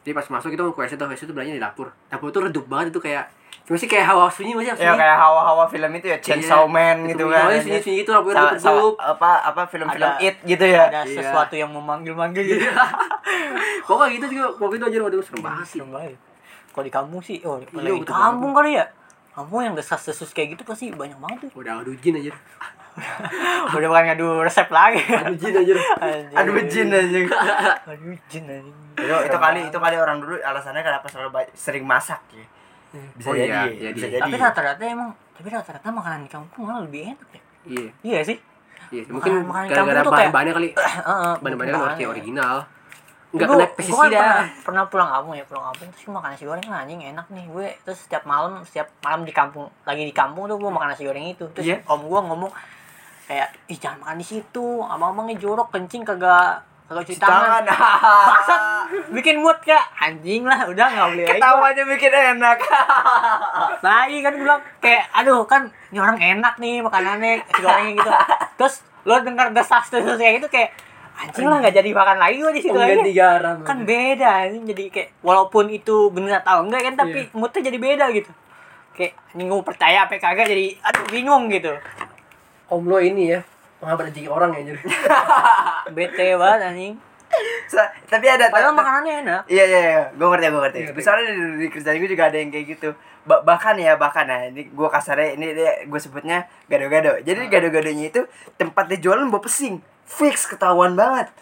Jadi pas masuk itu ke WC tuh, WC tuh belanja di dapur. Dapur tuh redup banget itu kayak Cuma sih kayak hawa sunyi masih Ya kayak hawa-hawa film itu ya Chainsaw Man gitu kan. Oh, sunyi sunyi gitu sa- redup. apa apa film-film Ada- it gitu ya. ada Iya. sesuatu yang memanggil-manggil gitu Pokoknya gitu juga waktu itu aja waduh serem banget sih. Serem banget. kalau di kampung sih oh Iya, di kampung kali ya kampung yang desas-desus kayak gitu pasti banyak banget tuh Udah aduh jin aja. udah bukan ngadu resep lagi Aduh jin aja. Aduh jin anjing. aduh jin anjing. itu, itu kali itu kali orang dulu alasannya kenapa selalu sering masak ya. Bisa Oh, jadi, iya, bisa jadi. jadi. tapi rata-rata emang tapi rata-rata makanan di kampung malah lebih enak ya Iya. iya sih Iya, mungkin gara-gara kampung tuh kayak- bahan-bahannya kali. Heeh, Bahan-bahannya kan masih original. Enggak kena gua kan pestisida. pernah, pernah pulang kampung ya pulang kampung terus makan nasi goreng anjing enak nih gue terus setiap malam setiap malam di kampung lagi di kampung tuh gue makan nasi goreng itu terus Iya. om gue ngomong kayak ih jangan makan di situ abang-abangnya jorok kencing kagak kagak cuci tangan bangsat bikin mood kayak anjing lah udah nggak boleh lagi. Ketawanya bikin enak. lagi kan bilang kayak aduh kan ini orang enak nih makanannya nasi gorengnya gitu terus lo dengar desas desus kayak gitu kayak anjing lah nggak jadi makan lagi gue di situ aja garam. kan beda ini jadi kayak walaupun itu bener atau enggak kan tapi Iya. moodnya jadi beda gitu kayak gue percaya apa kagak jadi aduh bingung gitu Om lo ini ya, penghambat rezeki orang ya anjir. bete banget anjing tapi ada padahal makanannya enak Iya iya iya, gue ngerti gue ngerti. Iya, Soalnya di, di kerjaan gue juga ada yang kayak gitu. Ba- bahkan ya bahkan ya, ini gue kasarnya ini dia gue sebutnya gado-gado. Jadi gado-gadonya itu tempat dia jualan bau pesing, fix ketahuan banget.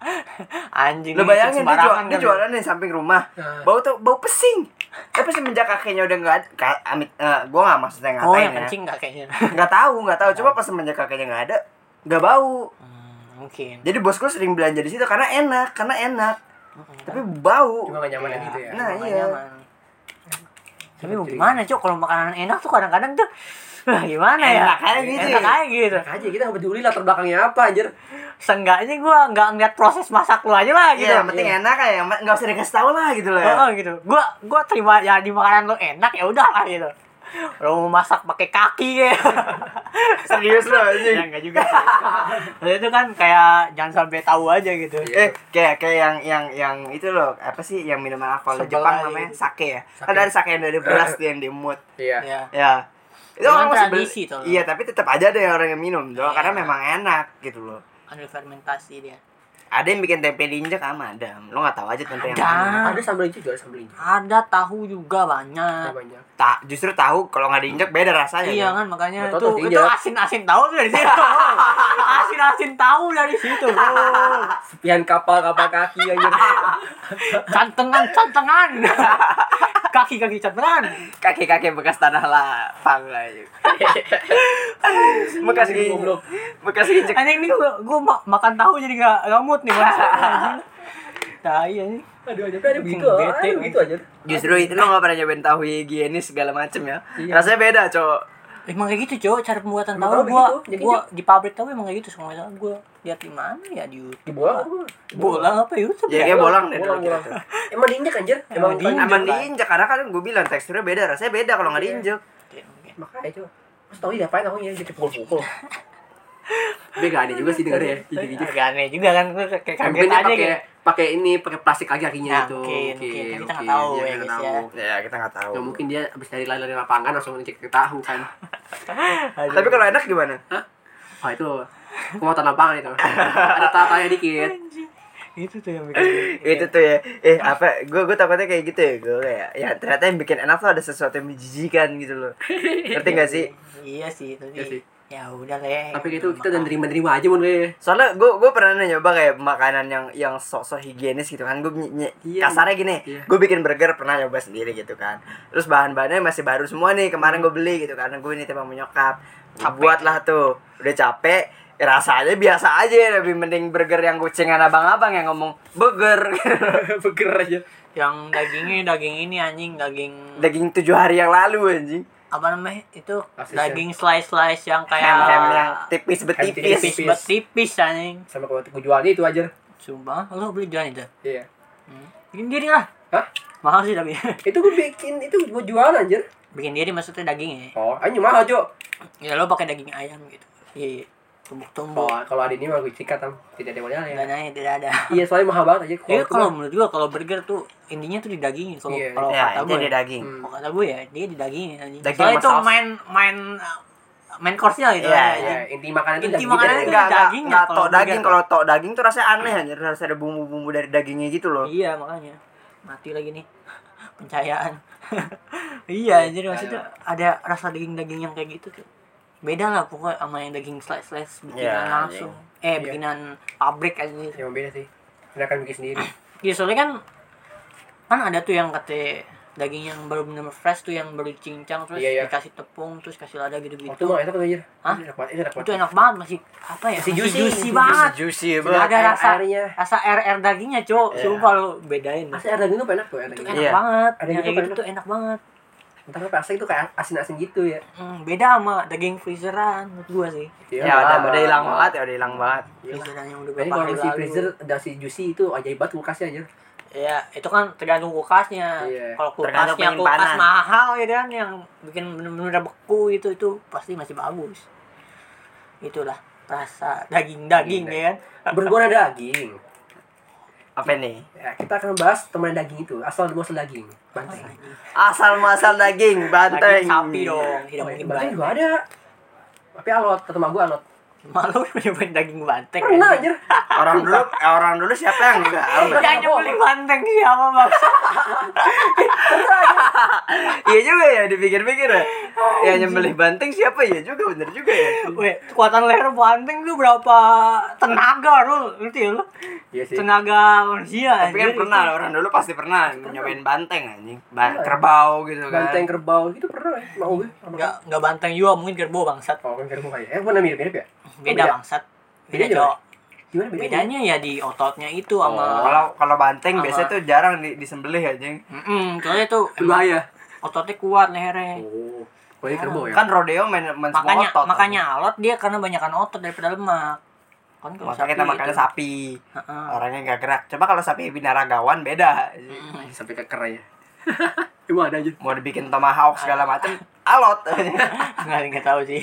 anjing Lo bayangin dia, jual, dia kan. jualan di samping rumah, Nah. bau tuh bau pesing. Tapi semenjak kakeknya udah nggak ada, ka- amit, gue nggak maksudnya ngatain oh yang ya. kencing kayaknya Nggak tahu nggak tahu. Cuma pas semenjak kakeknya nggak ada, nggak bau. Hmm, mungkin Jadi bosku sering belanja di situ karena enak, karena enak. Tapi bau. Cuma gak nyaman Iya. gitu ya. Nah, iya. nyaman. tapi mau gimana cok kalau makanan enak tuh kadang-kadang tuh wah, gimana ya Enak aja gitu enak ya. aja gitu Enak aja kita nggak peduli latar belakangnya apa anjir. seenggaknya gue nggak ngeliat proses masak lu aja lah gitu Iya, yang penting enak ya, yang nggak usah dikasih tahu lah gitu loh. ya. Oh, gitu. Gua gua terima ya di makanan lo enak ya udah lah gitu. Lo mau masak pakai kaki ya. Serius loh ya anjing. enggak juga sih. Maksudnya itu kan kayak jangan sampai tahu aja gitu. Eh, kayak kayak yang yang yang itu loh, apa sih yang minuman alkohol Jepang aja namanya gitu. sake ya. Sake. Kan ada sake yang dari beras tuh yang dimut. Iya. Ya. Itu orang masih beli. tradisi tuh. Iya, tapi tetap aja ada yang orang yang minum doang Iya. karena memang enak gitu loh. Ada fermentasi dia. Ada yang bikin tempe diinjek sama ada. Lo nggak tahu aja tempe yang Ada. mana. Ada sambal hijau juga sambal hijau. Ada tahu juga banyak. Ada banyak. Tak, justru tahu kalau nggak diinjek beda rasanya. Iya kan? kan makanya Nggak tahu itu itu diinjak. asin-asin tahu dari situ. asin-asin tahu dari situ. bro. Sepian kapal-kapal kaki anjir. Cantengan cantengan. Kaki-kaki cantengan. Kaki-kaki bekas tanah lapang aja. bekas goblok. Bekas. Anjing ini gua, gua ma- makan tahu jadi gak ngamut nih mas. Tai anjing. Aduh, aja ada begitu. Bete, Ada begitu aja. Justru itu lo gak pernah nyobain tahu higienis segala macem ya. Iya. Rasanya beda, cowok. Emang kayak gitu, Cok. Cara pembuatan Emang tahu gua begitu, jadi gua di pabrik tahu emang kayak gitu semua salah gua lihat di mana ya di YouTube. Di bola. Bola apa YouTube Ya, ya? kayak bolang deh Bolang, bolang. Emang diinjek anjir. Emang Emang diinjek. Aman Kan. diinjek karena kan gue bilang teksturnya beda, rasanya beda kalau nggak Iya. diinjek. Makanya coba. Mas tahu diapain tahunya jadi pukul-pukul. Tapi gak aneh juga sih denger ya. Injek-injek. Agak aneh juga kan kayak kaget Mungkin dia aja pakai gitu. pakai ini pakai plastik kaki kakinya Nah, gitu. mungkin, mungkin. Kita nggak oke. tahu ya, guys, tahu. ya. Ya kita nggak tahu. Ya mungkin dia abis dari lari dari lapangan langsung ngecek ke tahu kan. Tapi kalau enak gimana? Oh itu kekuatan lapangan itu. Ada tatanya dikit. itu tuh yang bikin itu tuh ya eh apa gue gue takutnya kayak gitu ya gue kayak ya ternyata yang bikin enak tuh ada sesuatu yang menjijikan gitu loh ngerti gak sih iya sih itu Iya sih. Ya udah lah. Tapi gitu kita udah nerima-nerima aja mun gue. soalnya gue gue pernah nyoba kayak makanan yang yang sok-sok higienis gitu kan gue Iya. kasarnya gini Iya. gue bikin burger pernah nyoba sendiri gitu kan terus bahan-bahannya masih baru semua nih kemarin gue beli gitu karena gue ini timbang menyokap buat lah tuh udah capek rasanya biasa aja lebih mending burger yang kucingan abang-abang yang ngomong burger Beger aja. yang dagingnya daging ini anjing daging Daging tujuh hari yang lalu anjing. Apa namanya? Itu Asis daging slice slice yang kayak Ham ham yang tipis betipis. tipis. tipis bet tipis anjing. Sama kalau gue jualnya itu aja. Sumpah lo beli jualan itu iya. Hmm. bikin diri lah. Hah? mahal sih tapi. Itu gue bikin itu gue jual anjir. Bikin diri maksudnya dagingnya oh anjir mahal jo ya lo pakai daging ayam gitu. Iya iya. Tumbuk-tumbuk kalau kalau ada ini mah gue sikat tam tidak ada modalnya dananya tidak ada iya soalnya mahal banget aja Iya itu kalau menurut gua kalau burger tuh intinya tuh di dagingnya kalau Iya. kalau Ya, kata gue di daging. Hmm. kalau kata gue ya dia di. Daging Soalnya itu main main main course-nya gitu Iya, ya, Iya, inti makanan itu Inti daging makanan itu ya. Enggak, dagingnya enggak kalau tok daging. Kalau tok daging tuh rasanya aneh anjir. Harus ada bumbu-bumbu dari dagingnya gitu loh. Iya makanya mati lagi nih pencahayaan. iya anjir maksudnya ada rasa daging-daging yang kayak gitu tuh. Beda lah pokoknya sama yang daging slice-slice bikinan Iya, langsung. Eh Iya. bikinan pabrik aja. Emang beda sih. Mereka bikin sendiri. Iya soalnya kan kan ada tuh yang kata daging yang baru bener fresh tuh yang baru cincang terus Iya, iya. dikasih tepung terus kasih lada gitu-gitu. Waktu mah enak anjir. Hah? Enak banget, itu enak itu banget. enak banget masih apa ya Masih juicy. juicy banget Juicy banget. ada rasa airnya. rasa air air dagingnya cowok Iya. sumpah lu bedain Asli air daging tuh enak tuh, air itu enak Iya. banget Ada yang gitu kayak gitu enak. tuh enak banget Entar apa asli itu kayak asin-asin gitu ya. hmm, beda sama daging freezeran menurut gua sih Ya udah udah hilang banget ya udah hilang banget. freezeran yang udah berapa kalau si freezer ada si juicy itu ajaib banget kulkasnya aja. ya itu kan tergantung kulkasnya Iya. kalau kulkasnya kulkas penyimpanan. mahal ya kan yang bikin bener-bener beku itu itu pasti masih bagus itulah rasa daging-daging Iya. ya kan ada daging. Apa nih? Ya, kita akan bahas teman daging itu, asal muasal daging. Banteng. Asal muasal daging, banteng. daging sapi dong tidak Oh, mungkin banteng banteng juga ada. Tapi alot, kata mak gua alot. Malu nyobain daging banteng Pernah anjir. Orang dulu eh, orang dulu siapa yang enggak? yang nyebelin banteng siapa bang Iya juga ya dipikir-pikir ya. Ya nyembelih banteng siapa ya juga bener juga ya. Weh, kekuatan leher banteng tuh berapa tenaga lu ngerti ya lu Iya sih. tenaga manusia Tapi kan pernah itu. orang dulu pasti pernah nyobain banteng anjing. Ba- kerbau gitu kan. Banteng kerbau gitu pernah ya. Mau gue. nggak nggak banteng juga mungkin kerbau bangsat Oh, kan kerbau kayak. Eh, mana mirip-mirip ya? Beda beda? bangsat Beda cowok Gimana bedanya? bedanya ya di ototnya itu Oh, sama Kalau kalau banteng Sama- biasanya tuh jarang di, disembelih anjing. Mm-mm, soalnya tuh emang Berbahaya. ototnya kuat lehernya Oh. Oh, kerbau ya? Kan rodeo main, main semua makanya otot. makanya alot dia karena banyakan otot daripada lemak kan kalau Makanya kita sapi makannya itu- sapi. Heeh. Orangnya gak gerak. Coba kalau sapi binaragawan beda. Mm. Sampai keker ya. Emang ada aja. Mau dibikin tomahawk segala macem alot. nggak nggak tahu sih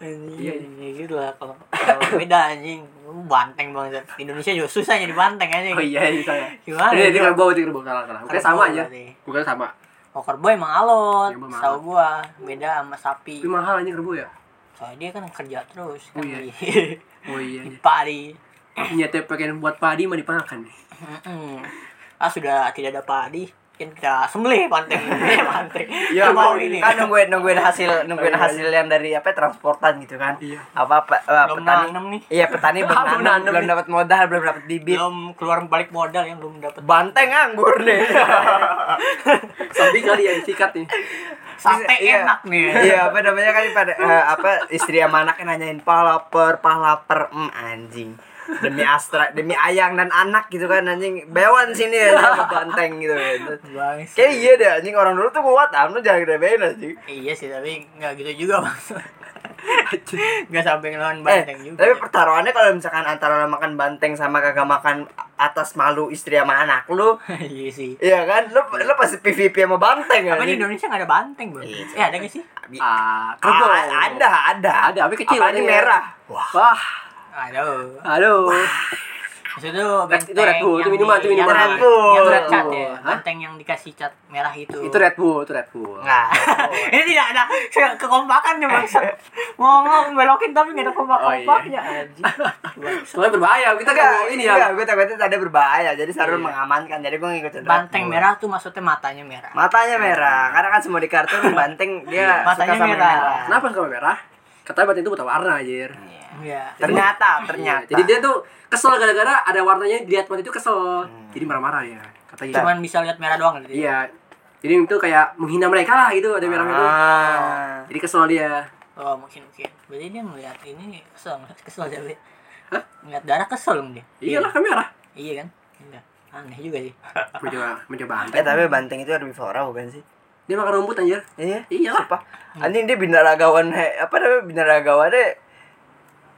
Iya, iya iya gitu lah kalau beda anjing banteng banget Indonesia juga susah jadi banteng anjing Oh iya, iya saya. gimana Ini, itu? kerbau, ini kerbau. Salah, salah. Bukan Kerbau sama aja. Bukan sama. oh kerbau emang alot emang tahu gua beda sama sapi Tapi mahal aja kerbau ya? soalnya dia kan kerja terus Oh kan iya. di, Oh iya. di padi Niatnya pengen buat padi mah nih. Mm-mm. ah sudah tidak ada padi kan kita sembelih banteng banteng Ya mau ini kan nungguin nungguin hasil nungguin Oh, iya, hasil yang dari apa transportan gitu kan. Iya. Apa apa eh, Belum petani nih. Iya petani belum Belum nanam, nanam belum dapat modal belum dapat bibit. belum keluar balik modal yang belum dapat Banteng anggur nih. Sapi kali ya disikat nih. sate Iya. enak nih Iya apa namanya kan pada eh, apa istri sama anaknya nanyain palaper palaper mm, anjing demi astra demi ayang dan anak gitu kan anjing bewan sini ya banteng gitu Bang, kayak iya deh anjing orang dulu tuh kuat am lu jangan gedein anjing Iya sih, tapi nggak gitu juga bang. nggak sampai ngelawan eh banteng juga. tapi pertaruhannya kalau misalkan antara makan banteng sama kagak makan atas malu istri sama anak lu iya sih. iya kan lu lu pasti PVP sama banteng Apa di Indonesia nggak ada banteng bang? Iya, Eh ada nggak sih? Ah. Ah, ada ada Ada, tapi kecil ada ya. merah wah Wah, Aduh. aduh. Maksudnya banteng itu Red Bull, itu minuman, itu minuman. yang Red Bull. Yang red cat ya. Banteng yang dikasih cat merah itu. Itu Red Bull, itu Red Bull. nggak Ini tidak ada ke- kekompakannya bang. Ngomong belokin tapi nggak ada kompak-kompaknya. anjing. Soalnya berbahaya, kita kan ini ya. gue takutnya tadi berbahaya, jadi Sarul Iya. mengamankan, jadi gue ngikutin. Banteng merah tuh maksudnya matanya merah. Matanya merah, karena kan semua di kartun banteng dia Matanya suka sama merah. merah. Kenapa suka merah? Katanya batin itu buta warna anjir. Iya. Ternyata, Iya, ternyata. Jadi dia tuh kesel gara-gara ada warnanya dilihat mati itu kesel. Jadi marah-marah ya. Katanya. Cuman bisa lihat merah doang gitu. Iya. Jadi itu kayak menghina mereka lah gitu ada merah itu. Ah. Jadi kesel dia. Oh mungkin mungkin. Berarti dia ngeliat ini kesel, kesel jadi. Hah? Ngeliat darah kesel dong dia. Iyalah kan merah. Iya kan? Iya. aneh juga sih mencoba mencoba Eh banteng tapi banteng itu herbivora bukan sih? Dia makan rumput anjir Iya. Iya lah. Sumpah. Anjing dia binaragawan he, apa namanya binaragawannya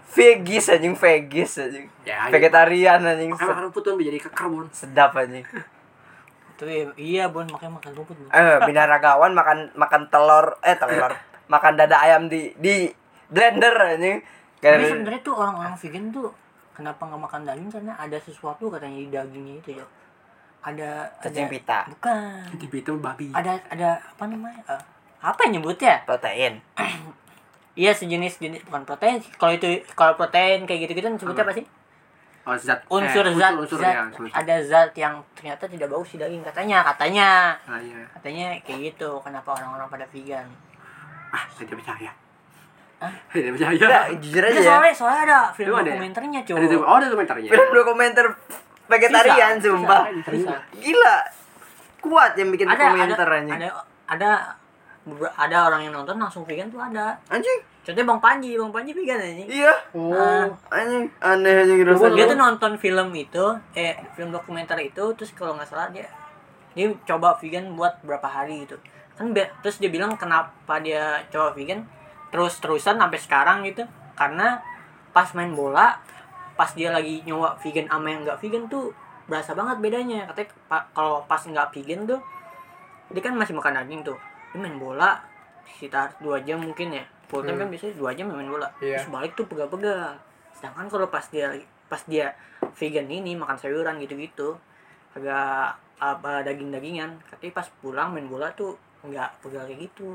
vegis anjing vegis anjing. Ya, Vegetarian anjing. makan makan rumput tuh jadi keker bon Sedap anjing. tapi iya bon makanya makan rumput Bon. Eh binaragawan makan makan telur eh telur makan dada ayam di di blender anjing. tapi Kayak sebenarnya tuh orang-orang vegan tuh kenapa nggak makan daging karena ada sesuatu katanya di dagingnya itu ya ada cacing ada pita, bukan. TV itu babi. Ada ada apa namanya Eh, apa yang nyebutnya? Protein. iya sejenis jenis bukan protein. Kalau itu kalau protein kayak gitu gitu sebutnya apa? sih? Oh zat. Unsur eh, zat, unsur, zat. ya, unsur. ada zat yang ternyata tidak bagus di daging katanya katanya. Ah iya. Katanya kayak gitu kenapa orang-orang pada vegan? Ah saya tidak percaya. Hah? tidak percaya. Ya, jujur aja ya. soalnya soalnya ada film ya? dokumenternya cuy ada oh ada komentarnya Film dokumenter vegetarian Bisa, sumpah. bisa, bisa. Gila. Kuat yang bikin ada dokumenter ada, ada ada ada orang yang nonton langsung vegan tuh ada Anjing. contohnya bang Panji bang Panji vegan anjing Iya. oh Anjing aneh anjing rasanya. dia tuh nonton film itu eh film dokumenter itu terus kalau nggak salah dia dia coba vegan buat berapa hari gitu kan terus dia bilang kenapa dia coba vegan terus terusan sampai sekarang gitu karena pas main bola pas dia lagi nyoba vegan sama yang nggak vegan tuh berasa banget bedanya. Katanya pa- kalau pas nggak vegan tuh dia kan masih makan daging tuh. Dia main bola sekitar dua jam mungkin ya. Full time kan biasanya dua jam main bola. Iya. terus balik tuh pegal-pegal sedangkan kalau pas dia pas dia vegan ini makan sayuran gitu-gitu agak apa daging-dagingan. Tapi pas pulang main bola tuh nggak pegal kayak gitu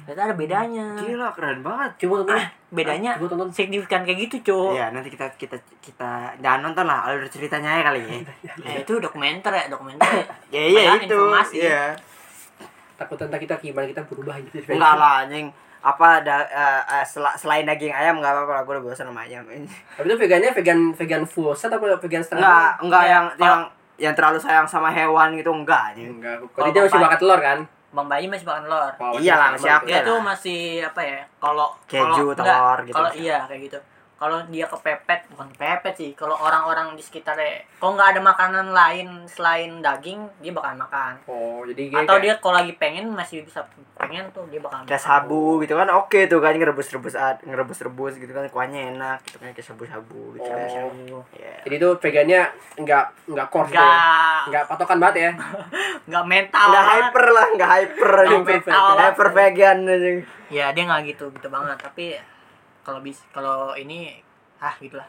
ternyata ada bedanya Gila keren banget. coba tonton bedanya coba tonton signifikan kayak gitu cowok Iya, nanti kita kita kita jangan nonton lah alur ceritanya ya kali ya. eh, itu dokumenter ya dokumenter ya iya Banyak itu. informasi. Iya. takut tentang kita gimana kita berubah gitu Enggak lah anjing. Apa ada eh, eh, sel- selain daging ayam enggak apa-apa lah gue udah bosan sama ayam. tapi itu vegannya vegan vegan full set apa vegan setengah Enggak, enggak yang yang yang terlalu sayang sama hewan gitu enggak anjing. enggak Kalau kalau dia masih makan telur kan bang bayi masih makan telur Oh, Iya lah, masih itu. Dia lah. tuh masih apa ya kalau Keju, telur gitu kalau iya kayak gitu kalau dia kepepet bukan kepepet sih kalau orang-orang di sekitarnya kalau nggak ada makanan lain selain daging dia bakal makan oh jadi atau dia kalau lagi pengen masih bisa pengen tuh dia bakal Kayak sabu gitu kan oke tuh kan ngerebus-rebus ad- ngerebus-rebus gitu kan kuahnya enak gitu kan kayak sabu-sabu gitu kan. Oh. Iya. jadi itu vegannya enggak enggak core gitu ya nggak enggak patokan banget ya nggak mental banget. hyper lah, hyper Nggak anjing. mental Hyper vegan anjing. ya dia nggak gitu gitu banget tapi kalau bis kalau ini ah gitulah.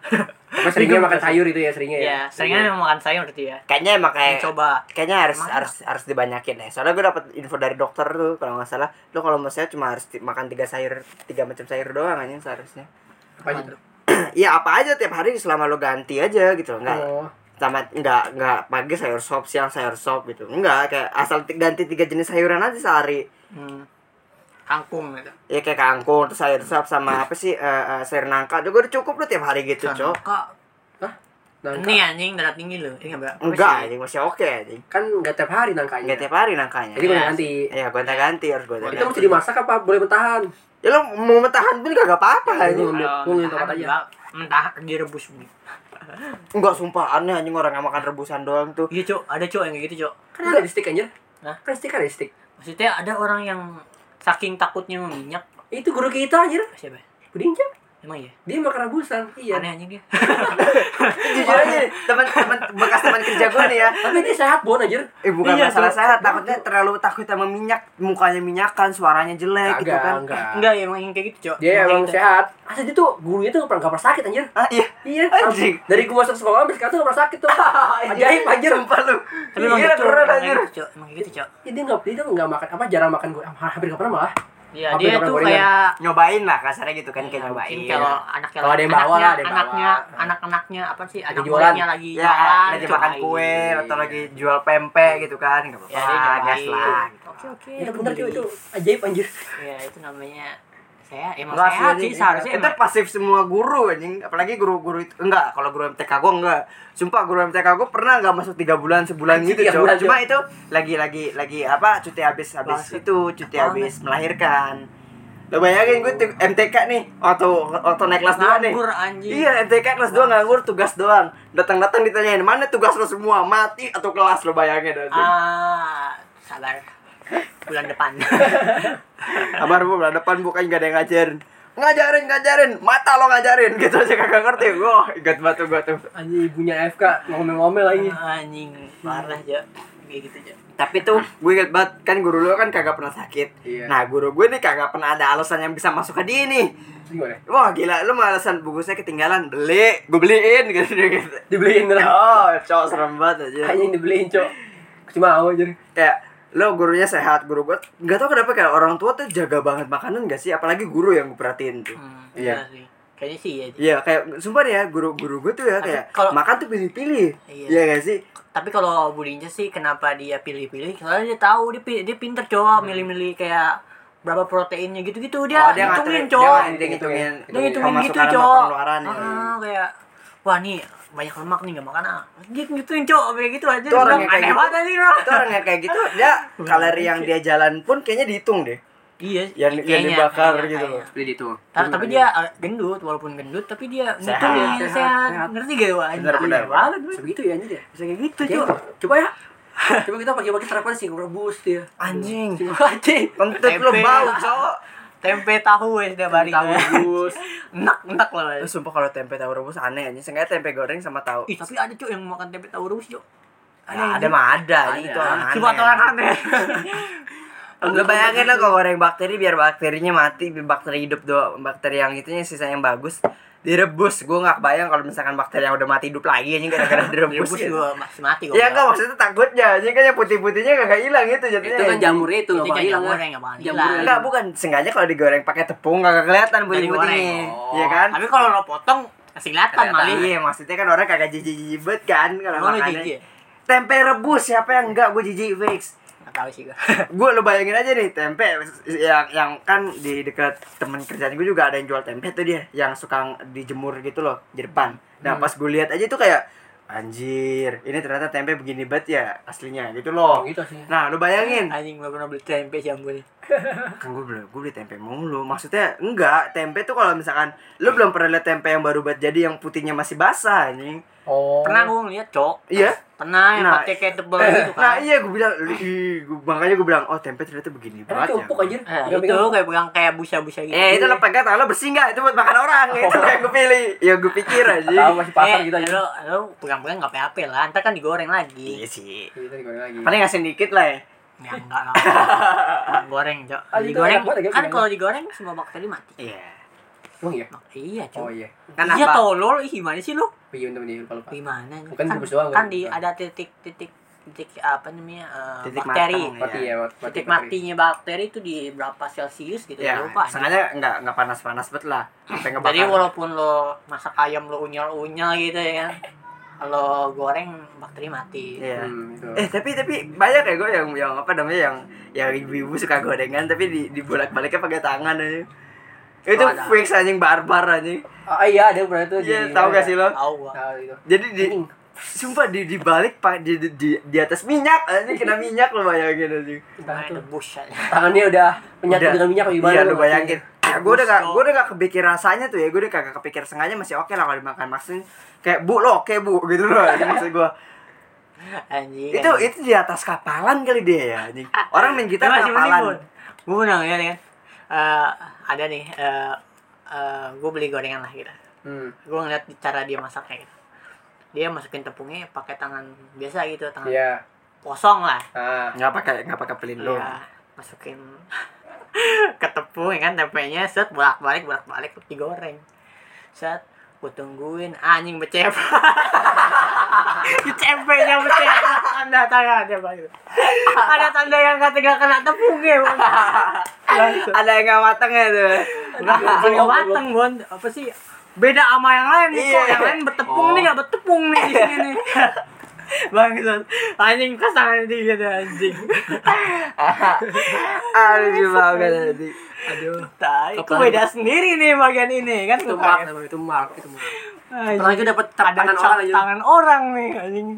Apa seringnya makan sayur itu ya seringnya ya? Ya seringnya memang makan sayur gitu ya. Kayaknya emang kayak coba kayaknya harus Emang harus harus dibanyakin ya soalnya gue dapet info dari dokter tuh kalau nggak salah. Lo kalau misalnya cuma harus makan tiga sayur tiga macam sayur doang aja seharusnya. Apa gitu iya apa aja tiap hari selama lo ganti aja gitu. Nggak oh. sama nggak nggak pagi sayur sop siang sayur sop gitu. Nggak kayak asal ti- ganti tiga jenis sayuran aja sehari. Hmm, kangkung gitu. Ya kayak kangkung terus sayur sop sama apa sih eh, eh, sayur nangka. Juga udah cukup lo tiap hari gitu cok. kok nangka? Ini anjing darah tinggi loh. Ini enggak enggak anjing masih oke anjing. Kan enggak tiap hari nangkanya. Nggak tiap hari nangkanya. Jadi gue Iya. ganti. Iya, gonta ganti harus gonta Oh, ganti. itu mesti dimasak apa? Boleh bertahan? Ya lo mau mentahan pun kagak apa-apa Ya, anjing. gua gua ngeliat tempat aja. mentah direbus Enggak sumpah aneh anjing orang yang makan rebusan doang tuh. iya cok. Ada cok yang kayak gitu cok. Kan ada di stick anjir. Hah? kan stick ada di stick. Maksudnya ada orang yang saking takutnya meminyak itu guru kita anjir. Siapa? Budinja emang ya dia makan rebusan iya. Aneh anjing dia. Jujur aja nih, teman-teman bekas teman kerja gue nih ya. tapi dia sehat bon anjir. Eh bukan Iya, masalah sehat, takutnya terlalu takut sama minyak, mukanya minyakan, suaranya jelek gitu Kagak, kan. enggak. Enggak ya emang yang kayak gitu cok. Dia emang gitu. sehat. Asli dia tuh gurunya tuh nggak pernah nggak pernah sakit anjir. Ah iya. iya. Anjing. dari gua masuk sekolah sampai sekarang tuh nggak pernah sakit tuh ajaib anjir. Sumpah lu. tapi emang Iya, gitu keren emang anjir. gitu cok. Emang kayak gitu cok. Ya, dia nggak dia tuh nggak makan apa jarang makan gue hampir nggak pernah malah ya Apa dia tuh kayak Nyobain lah kasarnya gitu kan kayak Ya, nyobain. kalau anaknya Kalau ada yang bawa lah, ada yang anaknya bawa. anak-anaknya apa sih anak jualan. lagi ya jualan lagi makan kue atau lagi jual pempek gitu kan enggak ya apa-apa, gas nyobain lah. oke oke itu bener itu ajaib anjir ya itu namanya saya emang Enggak sehat sih seharusnya itu pasif semua guru anjing apalagi guru-guru itu enggak kalau guru MTK gue enggak sumpah guru MTK gue pernah enggak masuk tiga bulan sebulan gitu cuma Cok. itu lagi lagi lagi apa cuti habis habis itu cuti habis melahirkan Lo bayangin gue MTK nih waktu waktu naik kelas 2 nih. Anjing. Iya, MTK kelas 2 nganggur tugas doang. Datang-datang ditanyain, "Mana tugas lo semua? Mati atau kelas?" Lo bayangin aja. Ah, sabar. Bulan depan. Kabar bu, bulan depan bukan gak ada yang ngajarin. Ngajarin, ngajarin, mata lo ngajarin gitu aja kagak ngerti. Wah, ingat batu gua tuh. Anjing ibunya FK ngomel-ngomel lagi. anjing, parah aja. Kayak gitu aja. Tapi tuh gue inget banget kan guru lo kan kagak pernah sakit. Iya. Nah guru gue nih kagak pernah ada alasan yang bisa masuk ke dia nih. Gimana? Wah gila, lu mah alasan buku saya ketinggalan, beli, gue beliin gitu gitu. Dibeliin lah. Oh, cowok serem banget aja. Anjing dibeliin, Cok. Cuma mau aja. Kayak lo gurunya sehat, guru gue nggak tau kenapa kayak orang tua tuh jaga banget makanan gak sih? Apalagi guru yang gue perhatiin tuh. Hmm, Iya. sih. Kayaknya sih ya. Iya kayak sumpah nih ya guru-guru gue tuh ya Tapi kayak kalau- makan tuh pilih-pilih. Iya. Iya gak sih? Tapi kalau Budinya sih kenapa dia pilih-pilih? Soalnya dia tahu dia dia pinter cowok milih-milih kayak berapa proteinnya gitu-gitu dia, Oh, dia ngitungin cowok. dia ngitungin Dia ngitungin gitu cowok. pengeluaran ya. Ah, kayak wah nih banyak lemak nih gak makan ah. Dia ngitungin cowok kayak gitu aja. Itu orang yang kayak aneh gitu. bro. Itu orang yang kayak gitu dia kalori yang dia jalan pun kayaknya dihitung deh. Iya, Yang yang kayaknya, dibakar kayaknya, gitu loh. kayaknya. Beli itu. Ta- tapi dia eh, gendut walaupun gendut tapi dia Sehat. ngitungin Sehat, sehat, sehat. ngerti gak wah Benar, benar. banget bro. sebegitu ya anjing ya. bisa kayak gitu cuy Coba ya. Coba kita pagi-pagi sarapan sih rebus dia. Anjing. Anjing. Kentut lo bau, cowok. Tempe tahu ya setiap hari Tahu rebus. enak enak lah Lu sumpah kalau tempe tahu rebus aneh aja. Sengaja tempe goreng sama tahu. Ih, tapi ada cuy yang makan tempe tahu rebus cuy Ya, ada mah ada, Ada. itu orang aneh. cuma orang aneh Lu bayangin lo kalau goreng bakteri biar bakterinya mati, biar bakteri hidup do, bakteri yang itunya sisa yang bagus direbus. Gue nggak bayang kalau misalkan bakteri yang udah mati hidup lagi anjing gara-gara direbus. rebus gitu. juga masih mati kok Ya enggak maksudnya takutnya anjing kan yang putih-putihnya kagak hilang itu jadinya. Itu kan jamurnya itu bakal hilang. kan? nggak bakal hilang. Enggak, bukan. Sengaja kalau digoreng pakai tepung kagak kelihatan putih-putihnya. goreng. Iya kan? tapi kalau lo potong masih kelihatan malah Iya, maksudnya kan orang kagak jijik-jijik banget kan kalau makannya. jijik ya? Tempe rebus siapa yang enggak gue jijik fix. Nggak tahu sih gue gue lo bayangin aja nih tempe yang yang kan di dekat temen kerjaan gue juga ada yang jual tempe tuh dia yang suka dijemur gitu loh di depan. Nah Hmm. pas gue lihat aja tuh kayak anjir ini ternyata tempe begini banget ya aslinya gitu loh. Gitu sih. nah lo bayangin. Anjing gak pernah beli tempe sih yang gue nih kan gue beli gue beli tempe mulu. Maksudnya enggak. Tempe tuh kalau misalkan lo belum pernah lihat tempe yang baru buat jadi yang putihnya masih basah anjing Oh. pernah gue ngeliat cok. Iya? Pernah yang Nah, pakai kayak tebel gitu nah kan iya gue bilang ih, gua- makanya gue bilang oh tempe ternyata begini banget ya. cukup anjir. Eh, itu kayak pegang kayak busa-busa gitu. Eh itu lo pegang tangan lo bersih nggak? Itu buat makan orang. Itu yang gue pilih. Ya gue pikir aja Tahu masih pasar eh, gitu aja. lo, lo pegang-pegang nggak apa-apa lah. Ntar kan digoreng lagi. Iya sih. Gitu digoreng lagi. Paling ngasih dikit lah ya. Ya enggak lah. Goreng cok. Ah, itu digoreng. ya, kan kalau digoreng semua bakteri mati. Iya Emang iya? Nah, iya cok Oh iya. Kan iya apa? tolol ih gimana sih lo Oh iya bener bener lupa lupa. gimana Bukan kan, doang, kan kan? di ada titik titik titik apa namanya eh, Titik bakteri matang. Mati Iya. ya, mati. titik matinya bakteri itu di berapa celcius gitu Ya ya lupa sengaja nggak nggak panas-panas banget lah Sampai ngebakar jadi walaupun lo masak ayam lo unyal-unyal gitu ya kan kalau goreng bakteri mati Iya Hmm, itu. Eh tapi tapi banyak ya gue yang yang apa namanya yang yang ibu-ibu suka gorengan tapi di dibolak-baliknya pakai tangan aja. Itu Oh, fix anjing barbar anjing. Ah iya ada pernah tuh. Iya, di- tahu gak sih lo? tahu. Jadi di Anjing. sumpah di dibalik pak di, di di di atas minyak anjing kena minyak lo bayangin anjing. Debus. Tangannya udah menyatu Udah. dengan minyak gimana Iya lu bayangin. gue udah gak gue udah gak kepikir rasanya tuh ya gue udah kagak kepikir sengaja masih oke lah kalau dimakan maksudnya kayak bu lo oke bu gitu loh anjing, maksud gue anjing itu itu di atas kapalan kali dia ya anjing orang main gitar Masih kapalan gue pernah ngeliat kan eh, ada nih eh eh, gue beli gorengan lah gitu. Hmm. gue ngeliat cara dia masaknya gitu. Dia masukin tepungnya pakai tangan biasa gitu tangan Iya. kosong lah. Ah. nggak pakai nggak pakai pelindung. Iya, masukin ke tepung ya kan tempenya set bolak balik bolak balik digoreng. Set gue tungguin anjing becep. Tempenya becep tanda tangannya bang ada tanda yang gak kena tepungnya ada yang nggak matang ya tuh? Nggak nggak mateng bon apa sih? Beda sama yang lain nih kok. Iya. yang lain bertepung Oh. nih nggak bertepung nih di sini nih. Bang anjing pasangan dia gitu anjing. Aduh banget anjing Aduh, tai. Apalagi- beda sendiri nih bagian ini kan? Itu mark itu mark, itu mark. Apalagi dapat tangan orang aja. Tangan orang nih anjing.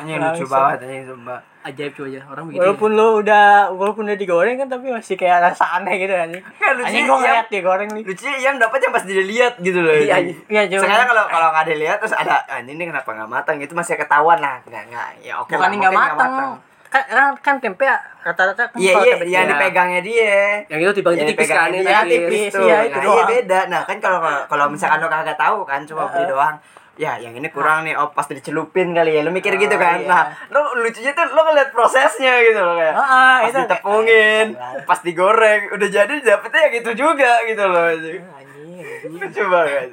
Anjing lucu banget anjing sumpah. Ajaib cuy aja orang begitu. Walaupun lo udah walaupun udah digoreng kan tapi masih kayak rasa aneh gitu anjing. Kan lucu Anjing gua ya. ngeliat digoreng nih. Lucunya Iam dapetnya pas dia lihat gitu loh. Iya. Iya, coba. Sekarang kalau kalau nggak dilihat terus ada anjing ini kenapa nggak matang itu masih ketahuan lah. Nggak nggak ya oke Bukan lah. matang. Kan, kan, kan tempe rata-rata kan Iya kalau iya tempe yang Iya. dipegangnya dia. Yang itu tiba Yang tipis kan ini dia tipis. tipis tuh. Iya, itu nah, doang. iya beda. Nah, kan kalau kalau misalkan lo kagak tahu kan cuma beli doang. Ya, yang ini kurang nih. Oh, pas dicelupin kali ya. Lu mikir gitu Oh, kan. iya. Nah, lo lucunya tuh lo ngeliat prosesnya gitu loh kayak. Pas itu kayak- ditepungin, pas digoreng, udah jadi dapetnya ya gitu juga gitu loh. anjing. Lucu banget.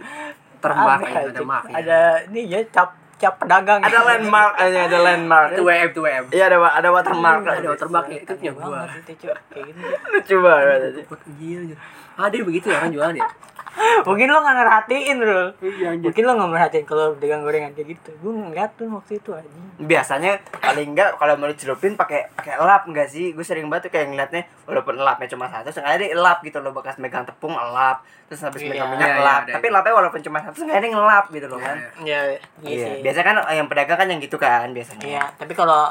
ada anjing. mak. Ada ini ya cap cap pedagang. Ada landmark aja, ada landmark. Itu WM itu WM. Iya ada ada watermark. Ada watermarknya itu punya gua. Kayak gitu. Lucu banget. anjing. Ada begitu ya orang jualan ya. Mungkin lo gak ngerhatiin bro. Iya, anjir. Mungkin lo gak merhatiin kalau pedagang gorengan kayak gitu. Gue ngeliat tuh waktu itu aja biasanya paling enggak kalau mau dicelupin pakai pakai elap enggak sih? Gue sering banget tuh kayak ngeliatnya walaupun elapnya cuma satu sengaja dia elap gitu loh bekas megang tepung elap terus habis Iya, megang minyak iya, elap ada, tapi ada. elapnya walaupun cuma satu sengaja dia ngelap gitu loh kan. Iya, iya iya sih. biasa kan yang pedagang kan yang gitu kan biasanya. Iya, tapi kalau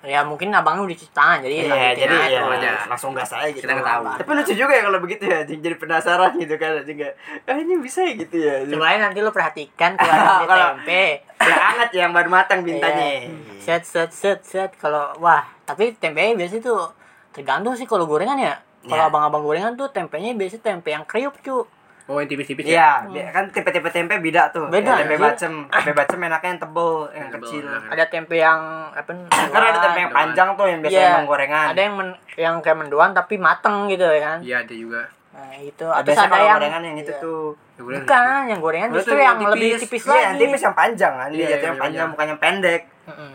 ya mungkin abangnya udah cuci tangan jadi Iya, lanjutin jadi aja. ya aja. langsung gas aja gitu. Kita nggak tahu. Tapi lucu juga ya kalau begitu ya, jadi penasaran gitu kan, juga. Ah ini bisa ya gitu ya. Cobain nanti lo perhatikan kalau ada tempe yang hangat ya, yang baru matang bintangnya. Iya. set set set set kalau wah tapi tempenya biasanya tuh tergantung sih kalau gorengan ya kalau Iya. abang-abang gorengan tuh tempenya biasanya tempe yang kriuk cu Oh yang tipis-tipis ya. Iya, dia- kan tipe-tipe tempe beda tuh. Beda, Kayak tempe anjir. bacem, tempe bacem enaknya yang tebel, yang Tebel, kecil. enak. ada tempe yang apa Kan ada tempe yang panjang tuh yang biasa Iya, emang gorengan. ada yang men, yang kayak mendoan tapi mateng gitu ya kan Iya ada juga. nah itu Nah, ada kalau yang gorengan yang itu iya. tuh. Ya, boleh. bukan yang gorengan Oh, justru itu yang yang lebih tipis. tipis Iya, lagi yang tipis yang panjang kan. Dia Iya, jatuh yang yang panjang bukan yang pendek.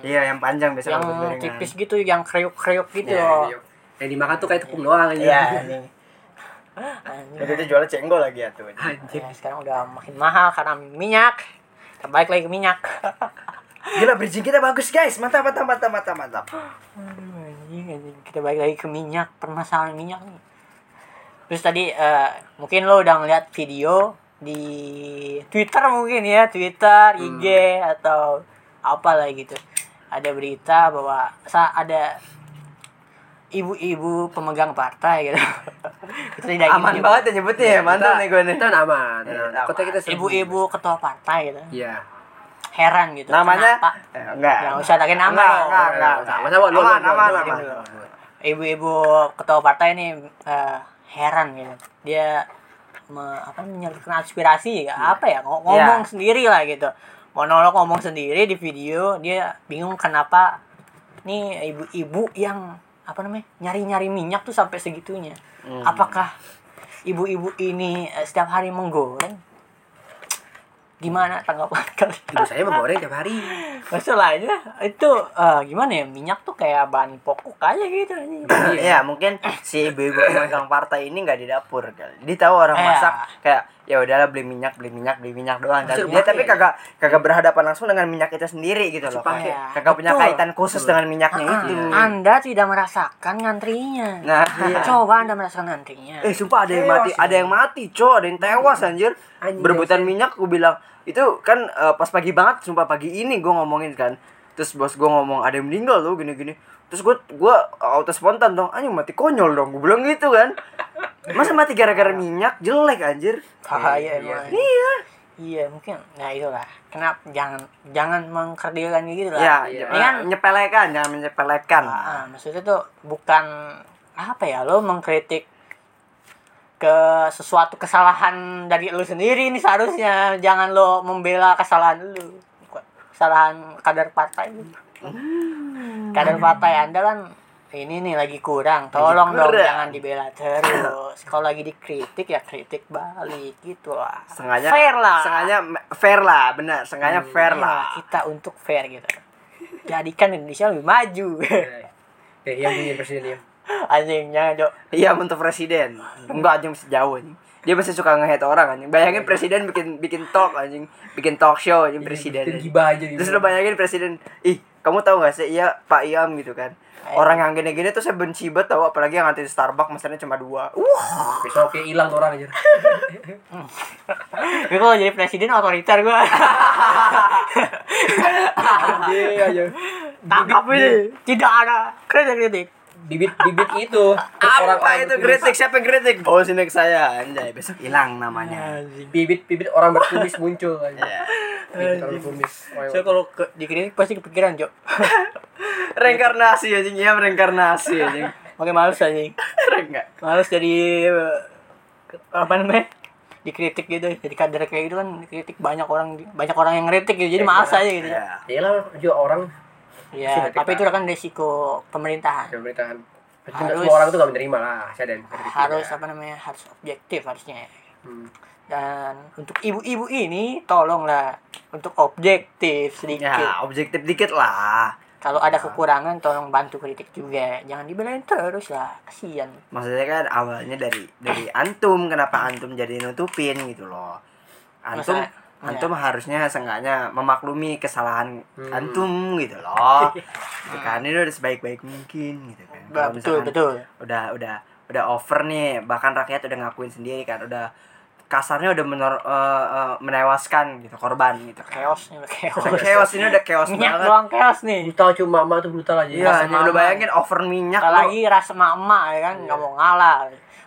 Iya, yang panjang biasa yang tipis gitu yang kriuk-kriuk gitu Iya, loh Iya. Yang dimakan tuh kayak tepung doang aja. Iya, Anjing. Itu tuh jualnya cenggol lagi ya tuh. Anjir. Ya, sekarang udah makin mahal karena minyak kita balik lagi ke minyak Gila bridging kita bagus guys. Mantap mantap mantap mantap mantap. Aduh, anjing, anjing. kita balik lagi ke minyak permasalahan minyak nih terus tadi eh, mungkin lo udah ngeliat video di Twitter mungkin ya Twitter IG atau apa lah gitu ada berita bahwa ada ibu-ibu pemegang partai gitu kita tidak ingin Aman menyebut- banget ya nyebutnya ya. Mantap nih gue nih. Kita aman. Iya. Kota kita ibu-ibu ketua partai gitu Iya. heran gitu Namanya kenapa Eh, enggak. Jangan usah pakai nama Enggak, enggak, enggak. Sama sama lu. Aman, aman, aman. ibu-ibu ketua partai ini eh, heran gitu dia me, apa menyalurkan aspirasi ya apa ya ngo- ngomong Iya. sendiri lah gitu monolog ngomong sendiri di video dia bingung kenapa nih ibu-ibu yang apa namanya nyari-nyari minyak tuh sampai segitunya Hmm. apakah ibu-ibu ini eh, setiap hari menggoreng gimana tanggapan kalian Ibu saya menggoreng tiap hari. masalahnya itu eh, gimana ya minyak tuh kayak bahan pokok aja gitu. Iya, mungkin si ibu-ibu pemegang partai ini nggak di dapur kali. Dia tahu orang Iya. masak kayak ya udahlah beli minyak, beli minyak, beli minyak doang. Dan Suruh dia tapi kagak kagak berhadapan langsung dengan minyak itu sendiri gitu loh. Kayak Kagak punya Betul. kaitan khusus dengan minyaknya Ah, itu. Anda tidak merasakan ngantrinya. Nah, Coba Anda merasakan ngantrinya. Eh sumpah ada yang mati, ada yang mati, cow, ada yang tewas anjir. Berebutan minyak gue bilang itu kan eh, pas pagi banget, sumpah pagi ini gue ngomongin kan. Terus bos gue ngomong ada yang meninggal tuh gini-gini. Terus gue gue auto spontan dong, anjing mati konyol dong, gue bilang gitu kan. Masa mati gara-gara minyak jelek anjir. Bahaya Iya, emang. Iya. Iya mungkin. Nah itulah. Kenapa jangan jangan mengkerdilkan gitu lah. Ya, Iya. Ini kan menyepelekan, jangan menyepelekan. ah, maksudnya tuh bukan apa ya lo mengkritik ke sesuatu kesalahan dari lu sendiri ini seharusnya jangan lo membela kesalahan lu Bukan kesalahan kader partai lu kader partai anda kan ini nih lagi kurang tolong dong kurang. jangan dibela terus kalau lagi dikritik ya kritik balik gitu lah Sengaja fair lah Sengaja fair lah, benar. Sengaja fair Iya, lah. kita untuk fair gitu jadikan Indonesia lebih maju Eh, yang punya presiden ya. anjing jangan Jok. Iya untuk presiden. Enggak anjing masih jauh anjing. Dia masih suka nge-hate orang anjing. Bayangin presiden bikin bikin talk anjing, bikin talk show anjing presiden. Gibah aja gitu. Terus lo bayangin presiden, ih kamu tahu gak sih iya Pak Iam gitu kan. Orang yang gini-gini tuh saya benci banget tau apalagi yang ngantin Starbucks mesennya cuma dua. Wah, Besok kayak hilang orang aja. Gue kalau jadi presiden otoriter gue Iya aja. tangkap ini tidak ada kritik-kritik bibit-bibit itu Apa itu kritik? Siapa yang kritik? Oh, sinek saya. Anjay, besok hilang namanya. bibit-bibit orang berkumis muncul kan. Ya. Bibit orang berkumis. saya kalau ke, dikritik pasti kepikiran cok Reinkarnasi anjing, iya reinkarnasi anjing. Oke males anjing Enggak. males jadi eh, apa namanya dikritik gitu jadi kader kayak gitu kan dikritik banyak orang banyak orang yang ngeritik gitu jadi males aja gitu Ya. Iyalah juga orang ya tapi itu kan resiko pemerintahan pemerintahan. Harus- semua orang tuh gak menerima lah, saya dan harus apa namanya harus objektif harusnya Hmm. dan untuk ibu-ibu ini tolonglah untuk objektif sedikit Ya, objektif dikit lah. kalau ada kekurangan tolong bantu kritik juga jangan dibelain terus lah kasihan Maksudnya kan awalnya dari dari antum, kenapa antum jadi nutupin gitu loh. Antum antum harusnya seenggaknya memaklumi kesalahan Hmm. antum gitu loh. Gitu kan ini udah sebaik-baik mungkin gitu kan. Betul misalkan betul udah udah udah over nih, bahkan rakyat udah ngakuin sendiri kan udah kasarnya udah menor, eh, eh, menewaskan gitu korban gitu kan. chaos nih udah chaos Udah chaos ini udah chaos minyak banget. doang chaos nih Brutal cuma mama tuh brutal aja. Iya, ini lu mama. bayangin over minyak apalagi rasa emak ya kan nggak mau ngalah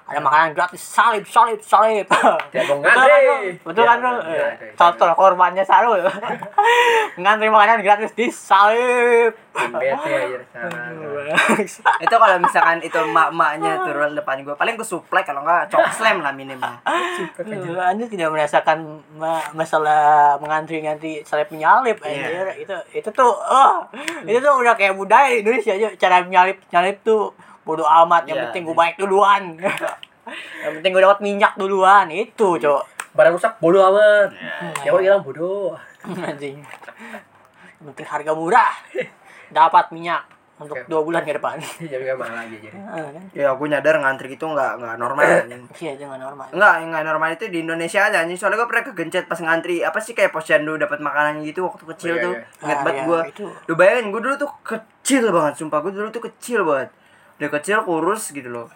ada makanan gratis salib salib salib betul kan ngantri. Bro? betul kan bro Iya, iya, iya. contoh korbannya Sarul ngantri makanan gratis di salib sana. itu kalau misalkan itu emak-emaknya turun depan gue paling gue suplek kalau enggak chok slam lah minimal anda tidak merasakan ma- masalah mengantri-ngantri salib menyalip Iya. anjir itu itu tuh oh itu tuh udah kayak budaya di Indonesia aja cara menyalip nyalip tuh bodoh amat yang Iya, penting gue iya. baik duluan yang penting gue dapat minyak duluan itu cok Barang rusak bodoh amat. Iya. Ya orang hilang bodoh. anjing Yang penting harga murah dapat minyak untuk dua bulan ke depan Jadi gak mahal aja jadi. Kan? ya aku nyadar ngantri itu nggak nggak normal anjing. iya jangan normal Enggak, yang nggak normal itu di Indonesia aja anjing. Soalnya gue pernah kegencet pas ngantri apa sih kayak posyandu dapat makanan gitu waktu kecil Oh, iya, tuh. iya. Ingat Ah, banget iya, gue. itu. Lu bayangin gue dulu tuh kecil banget sumpah. Gue dulu tuh kecil banget. Udah kecil kurus gitu loh.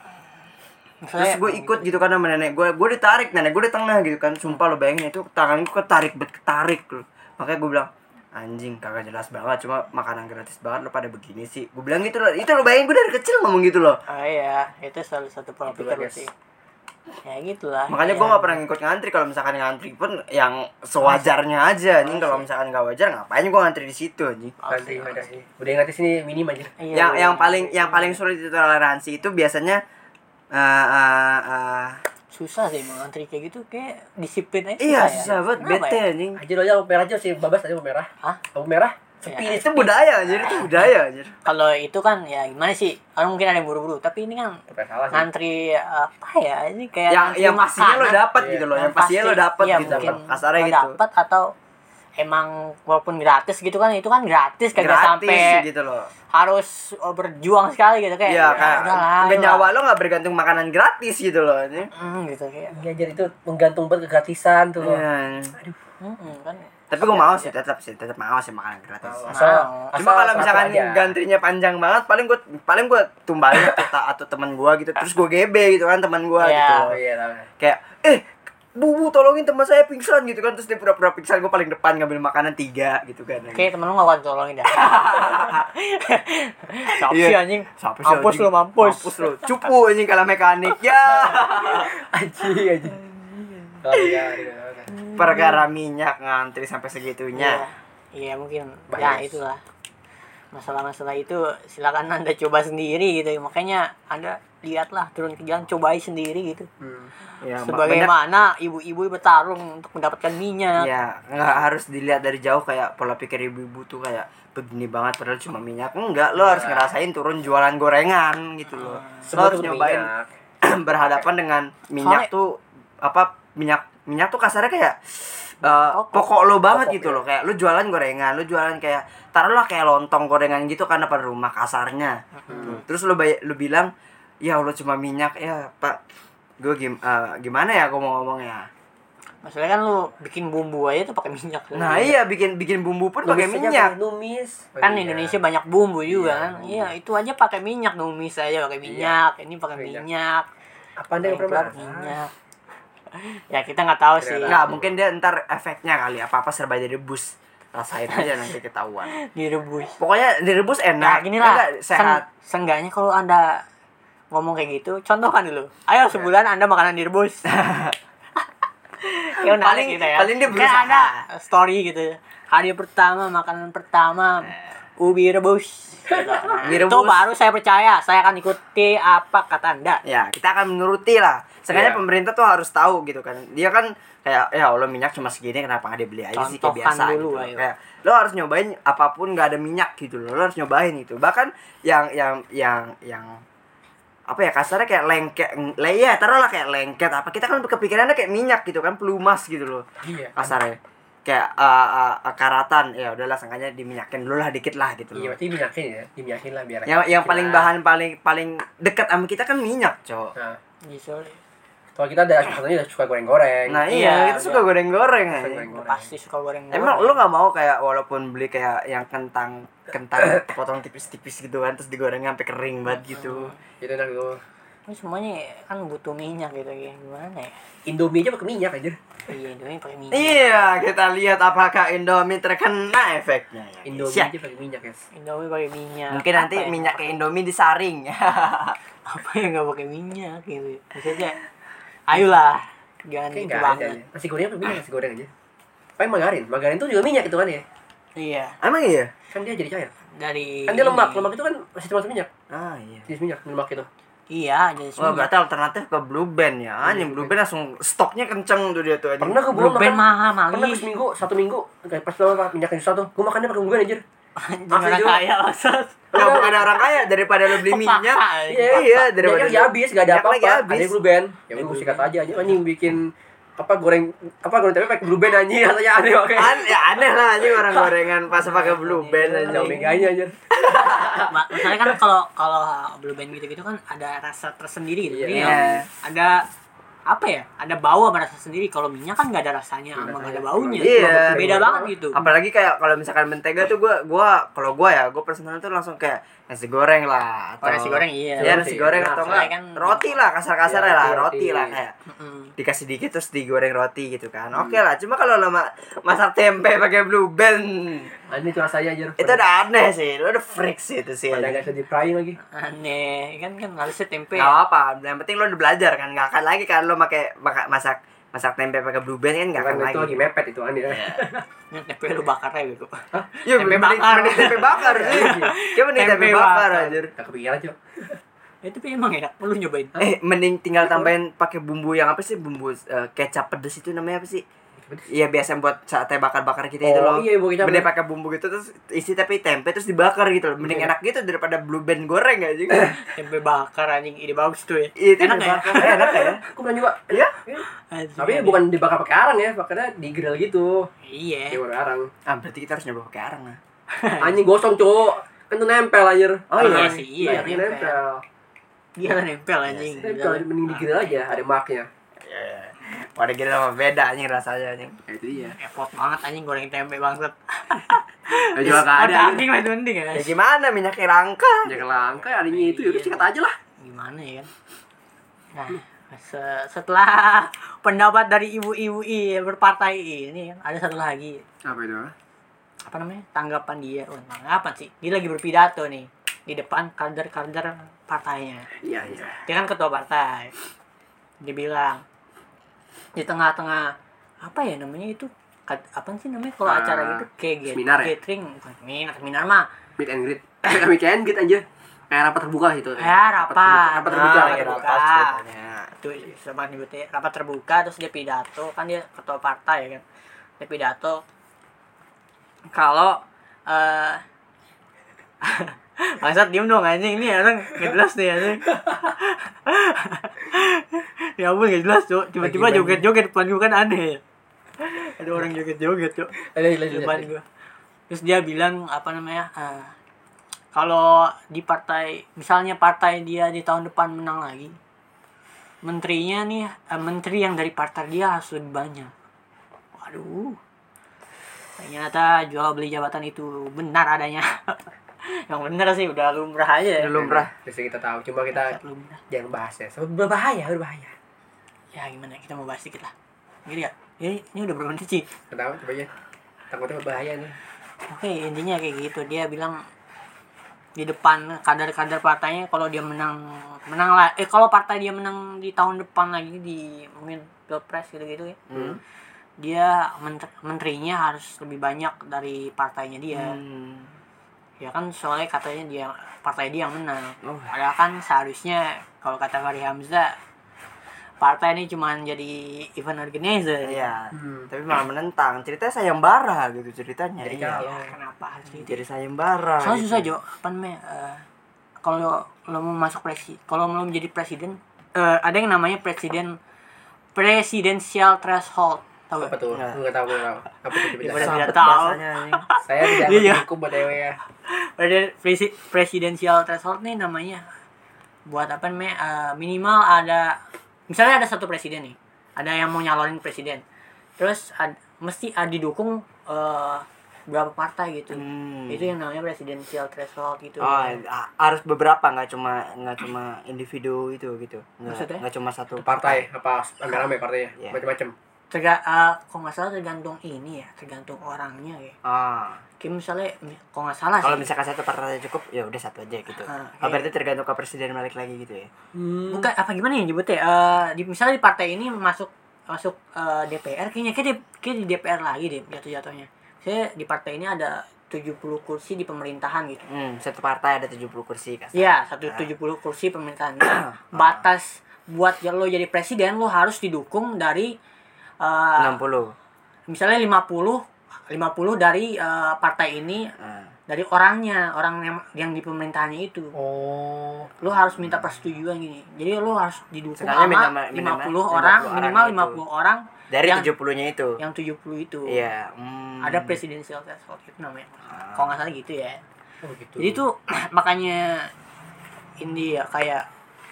Terus Maksudnya- gue ikut gitu kan sama nenek gue. Gue ditarik, nenek gue di tengah gitu kan. Sumpah lo bayangin itu tangan gue ketarik bet ketarik loh. Makanya gue bilang anjing kagak jelas banget cuma makanan gratis banget lo pada begini sih gue bilang gitu loh itu lo bayangin gue dari kecil ngomong gitu loh Ah iya, itu salah satu pola pikir sih. Ya gitulah. makanya gue Ya. gak pernah ngikut ngantri kalau misalkan ngantri pun yang sewajarnya aja nih kalau misalkan nggak wajar ngapain gue ngantri di situ anjing Nanti ada sih. Udah ngerti sini minim aja. Iya, yang iya. yang paling yang paling sulit ditoleransi itu biasanya eh, eh, eh, susah sih mengantri kayak gitu kayak disiplin aja iya ya. susah banget Kenapa bete ya? anjing Aja lo aja lampu merah aja sih babas aja lampu merah. Hah? Lampu merah. Sepi Sepi. itu budaya anjir itu budaya anjir Kalau itu kan ya gimana sih? Orang mungkin ada yang buru-buru, tapi ini kan salah ngantri apa ya? Ini kayak yang yang pastinya lo dapet Iya. gitu loh yang Yang pastinya lo pasti- dapet iya, gitu mungkin kasarnya lo gitu dapet atau emang walaupun gratis gitu kan itu kan gratis kagak gratis sampai gitu loh harus oh, berjuang sekali gitu kayak Iya ya kayak udahlah, nyawa lo nggak bergantung makanan gratis gitu loh anjing Hmm, gitu kayak Iya, jadi itu menggantung banget kegratisan tuh. Iya. hmm, kan tapi gue mau sih tetap sih tetap mau sih makanan gratis Asal, Mau. Cuma kalau misalkan gantrinya panjang banget, paling gue paling gue tumbalin atau, ta- atau teman gue gitu, terus gue gebe gitu kan teman gue Iya. gitu. Oh iya tahu. Kayak eh bu, bu tolongin teman saya pingsan gitu kan terus dia pura-pura pingsan gue paling depan ngambil makanan tiga gitu kan Oke, temen lu gak akan tolongin dah. Siapa Iya. sih anjing? Siapa sih, Mampus anjing? lu, mampus. mampus lu cupu anjing kalau mekanik ya Aji aji. Oh iya. Iya. perkara minyak ngantri sampai segitunya Iya, iya mungkin. Bagus. Ya, itulah. Masalah-masalah itu silakan Anda coba sendiri gitu. Makanya Anda lihatlah turun ke jalan cobai sendiri gitu. Hmm. ya Sebagaimana ibu-ibu bertarung untuk mendapatkan minyak. ya nggak harus dilihat dari jauh kayak pola pikir ibu-ibu tuh kayak begini banget padahal cuma minyak enggak lo harus ngerasain turun jualan gorengan gitu loh lo Semua harus nyobain berhadapan dengan minyak Soalnya- tuh apa minyak minyak tuh kasarnya kayak eh, Pokok. pokok lo banget Pokok, gitu ya. loh kayak lo jualan gorengan lo jualan kayak taruhlah kayak lontong gorengan gitu kan pada rumah kasarnya Hmm. terus lo bay- lo bilang ya Allah cuma minyak ya pak gue gim eh, gimana ya gue mau ngomong ya Masalahnya kan lu bikin bumbu aja tuh pakai minyak. nah iya bikin bikin bumbu pun pakai minyak Numis. Oh, kan iya. Indonesia banyak bumbu juga Iya, kan iya itu aja pakai minyak numis aja pakai minyak ini pakai Minyak. minyak Apa pernah keluar minyak ya kita nggak tahu sih. Nggak mungkin dia ntar efeknya kali apa apa serba jadi bus rasain aja nanti ketahuan. Direbus. Pokoknya direbus nah enak gini lah. Enggak, sehat. Sen- seenggaknya kalau anda ngomong kayak gitu contohkan dulu. Ayo sebulan anda makanan direbus. Ya Paling- gitu ya. paling dia Kan berusaha. ada story gitu. Hari pertama makanan pertama ubi rebus itu rebus. baru saya percaya saya akan ikuti apa kata anda ya kita akan menuruti lah Seenggaknya Iya. pemerintah tuh harus tahu gitu kan dia kan kayak ya Allah minyak cuma segini kenapa nggak dibeli aja sih kayak biasa dulu, gitu ayo. kayak lo harus nyobain apa pun nggak ada minyak gitu loh lo harus nyobain itu bahkan yang yang yang yang apa ya kasarnya kayak lengket le ya taruhlah kayak lengket apa kita kan kepikirannya kayak minyak gitu kan pelumas gitu loh Iya. kasarnya kayak uh, uh, karatan ya udahlah sangkanya diminyakin dulu lah dikit lah gitu Iya, loh. berarti minyakin ya, diminyakin lah biar. yang yang paling bahan paling paling dekat sama kita kan minyak cowok Nah, Gitu. kalau kita ada katanya udah suka goreng-goreng. nah Iya, iya, kita suka iya. goreng-goreng Suka aja. goreng-goreng. pasti suka goreng Emang lu nggak mau kayak walaupun beli kayak yang kentang kentang potong tipis-tipis gitu kan terus digoreng sampai kering banget gitu. Itu enak tuh. Ini semuanya kan butuh minyak gitu ya gimana ya Indomie aja pakai minyak aja. iya Indomie pakai minyak Iya, kita lihat apakah Indomie terkena efeknya ya. Indomie Siap. aja pakai minyak, guys. Indomie pakai minyak Mungkin nanti Apa ya? minyak kayak Indomie disaring. apa yang nggak pakai minyak gitu maksudnya ayolah jangan gitu banget aja. Nasi goreng pakai minyak, nasi goreng aja. Paling margarin. Margarin itu juga minyak itu kan ya. iya Emang iya? Kan dia jadi cair. dari Kan dia lemak, lemak itu kan masih termasuk minyak. Ah iya. Jenis minyak, lemak itu. Iya jadi Wah, berarti alternatif ke Blue Band ya. Anjing Blue Band langsung stoknya kenceng tuh dia tuh anjing. Pernah ke Blue belum Band makan. mahal Pernah mali ke seminggu, satu minggu. Kayak pas lama minyak yang satu. Gue makannya pakai bukan anjir. anjing Asli orang kaya maksud Ya bukan orang kaya daripada lu beli minyak. Iya, iya, daripada Minyaknya lagi habis, gak ada apa-apa. habis. Ada blue band. Ya udah gue sikat aja aja. Anjing bikin apa goreng apa goreng tapi pakai blue band anjing rasanya aneh oke. An ya aneh lah anjing orang gorengan pas pakai Blue Band Ada anjing. omeganya aja. Masalahnya kan kalau kalau blue band gitu-gitu kan ada rasa tersendiri gitu. Jadi Iya. ada apa ya? Ada bau sama rasa sendiri. Kalau minyak kan nggak ada rasanya, sama nggak ada baunya. Iya. Beda banget gitu. Apalagi kayak kalau misalkan mentega tuh gua gua kalau gua ya gua personal tuh langsung kayak nasi goreng lah Oh, nasi goreng iya. Ya nasi goreng Nah, atau enggak kan- roti lah kasar-kasarnya Iya, lah roti, roti roti. lah kayak Mm-mm. dikasih dikit terus digoreng roti gitu kan oke lah cuma kalau lo ma- masak tempe pakai blue band Anjing itu rasanya aja. itu udah aneh sih lo udah freak sih itu sih Pada nggak nggak di frying lagi. Aneh kan kan harusnya tempe. apa yang penting lo udah belajar kan nggak akan lagi kan lo pakai masak masak tempe pakai blue band kan nggak akan Kan lagi itu lagi mepet itu kan. Ini tempe lu bakar aja gitu. Ya, Tempe mending- bakar. mending tempe bakar sih. Kayak mending tempe, bakar anjir. Gak kepikiran cuy. Ya, tapi emang enak. Lu nyobain. Eh, mending tinggal tambahin pakai bumbu yang apa sih? Bumbu eh, kecap pedes itu namanya apa sih? Iya biasa buat sate bakar-bakar kita itu Oh, loh. iya, kecap. Mending pakai bumbu gitu terus isi tapi tempe terus dibakar gitu loh. Mending Iya. enak gitu daripada blue band goreng aja. Tempe bakar anjing. Ide bagus tuh ya. Iya, itu enak ya? Eh, Enak ya? Aku pernah nyoba. Iya. Tapi bukan dibakar pakai arang ya, bakarnya di grill gitu. Iya. Dia pakai arang. Ah, berarti kita harus nyoba pakai arang lah. Anjing gosong cowok. Kan tuh nempel anjir. Oh, iya Arang. sih, iya, Banyaknya nempel. kan nempel anjing. Nempel mending di grill aja, ada marknya. Iya. Wadah gila sama beda anjing rasanya anjing. Ya itu dia. Repot banget anjing goreng tempe bangsat. Ya juga ada. daging masih mending ya. Ya gimana minyaknya langka? Ya langka adanya itu ya udah sikat aja lah. Gimana ya kan? Nah, se- setelah pendapat dari ibu-ibu i berpartai ini ada satu lagi Apa itu? apa namanya tanggapan dia oh, tanggapan sih dia lagi berpidato nih di depan kader-kader partainya Iya, iya. dia kan ketua partai dia bilang di tengah-tengah apa ya namanya itu apa sih namanya kalau Ah, acara gitu kayak get- seminar ya? gathering bukan seminar seminar mah Meet and greet. Meet and greet aja. Kayak rapat terbuka gitu. Ya, rapat. Rapat terbuka. Ah, rapat iya, terbuka. rapat ceritanya. itu sempat nyebutnya rapat terbuka terus dia pidato kan dia ketua partai ya kan dia pidato kalau eh Bangsat diem dong anjing ini orang nggak jelas nih anjing. ya ampun nggak jelas cok. Tiba-tiba joget-joget depan gua kan aneh. Ada orang joget-joget cok Lanjut, lanjut, depan gua. Terus dia bilang apa namanya? eh, kalau di partai misalnya partai dia di tahun depan menang lagi. Menterinya nih eh, menteri yang dari partai dia harus lebih banyak. Waduh. Ternyata jual beli jabatan itu benar adanya. yang benar sih udah lumrah aja ya. Udah lumrah. Bisa kita tahu. Cuma kita lumrah. jangan bahas ya. Sebab berbahaya, berbahaya. Ya gimana kita mau bahas dikit lah. Gini ya. Ini, ini udah berapa menit sih? Tahu coba aja. takutnya berbahaya nih oke intinya kayak gitu dia bilang di depan kader-kader partainya kalau dia menang menang lah eh kalau partai dia menang di tahun depan lagi di mungkin pilpres gitu-gitu ya Hmm. dia ment- menterinya harus lebih banyak dari partainya dia Hmm. Ya kan soalnya katanya dia partai dia yang menang Oh. padahal kan seharusnya kalau kata Fahri Hamzah partai ini cuma jadi event organizer Iya. Hmm. Tapi malah menentang. Ceritanya sayembara gitu ceritanya. Jadi Iya. kalau- ya kenapa harus gitu Jadi sayembara. soalnya gitu. susah Jo apa namanya eh, kalau lo mau masuk presi kalau mau menjadi presiden eh, ada yang namanya presiden presidential threshold tahu apa gak? tuh Nggak. gue nggak tahu gue nggak tahu apa tuh Gimana dibedakan? tidak tahu. saya tidak Iya. hukum buat dewe ya Presi- presi- presidential threshold nih namanya buat apa namanya eh, minimal ada misalnya ada satu presiden nih ada yang mau nyalonin presiden terus ad- mesti ada didukung eh, berapa partai gitu Hmm. itu yang namanya presidential threshold gitu Oh, a- harus beberapa nggak cuma nggak cuma individu itu gitu. Nggak, nggak cuma satu partai apa agak rame partainya Iya. macam-macam Terga, eh, kalau nggak salah tergantung ini ya tergantung orangnya ya Ah, kayak misalnya mi- kalau nggak salah kalau misalkan satu partai cukup ya udah satu aja gitu. Ah, Oh, iya. berarti tergantung ke presiden balik lagi gitu ya. bukan apa gimana ya nyebutnya Eh, di misalnya di partai ini masuk masuk eh, DPR kayaknya kayak di, kayak di DPR lagi deh jatuh jatuhnya saya di partai ini ada 70 kursi di pemerintahan gitu Hmm, satu partai ada 70 kursi kan. Iya, satu 70 kursi pemerintahan. Nah, batas buat ya lo jadi presiden lo harus didukung dari eh, 60. misalnya 50 50 dari eh, partai ini Ah. dari orangnya, orang yang yang di pemerintahannya itu. oh Lo harus minta persetujuan gini. Jadi lo harus didukung sama minta- 50 minimal- orang, 50 minimal orang 50 orang Dari yang 70-nya itu. yang 70 itu. Iya. hmm. Ada presidensial threshold itu namanya. Ah. Kalau nggak salah gitu ya. oh gitu Jadi tuh makanya ini ya kayak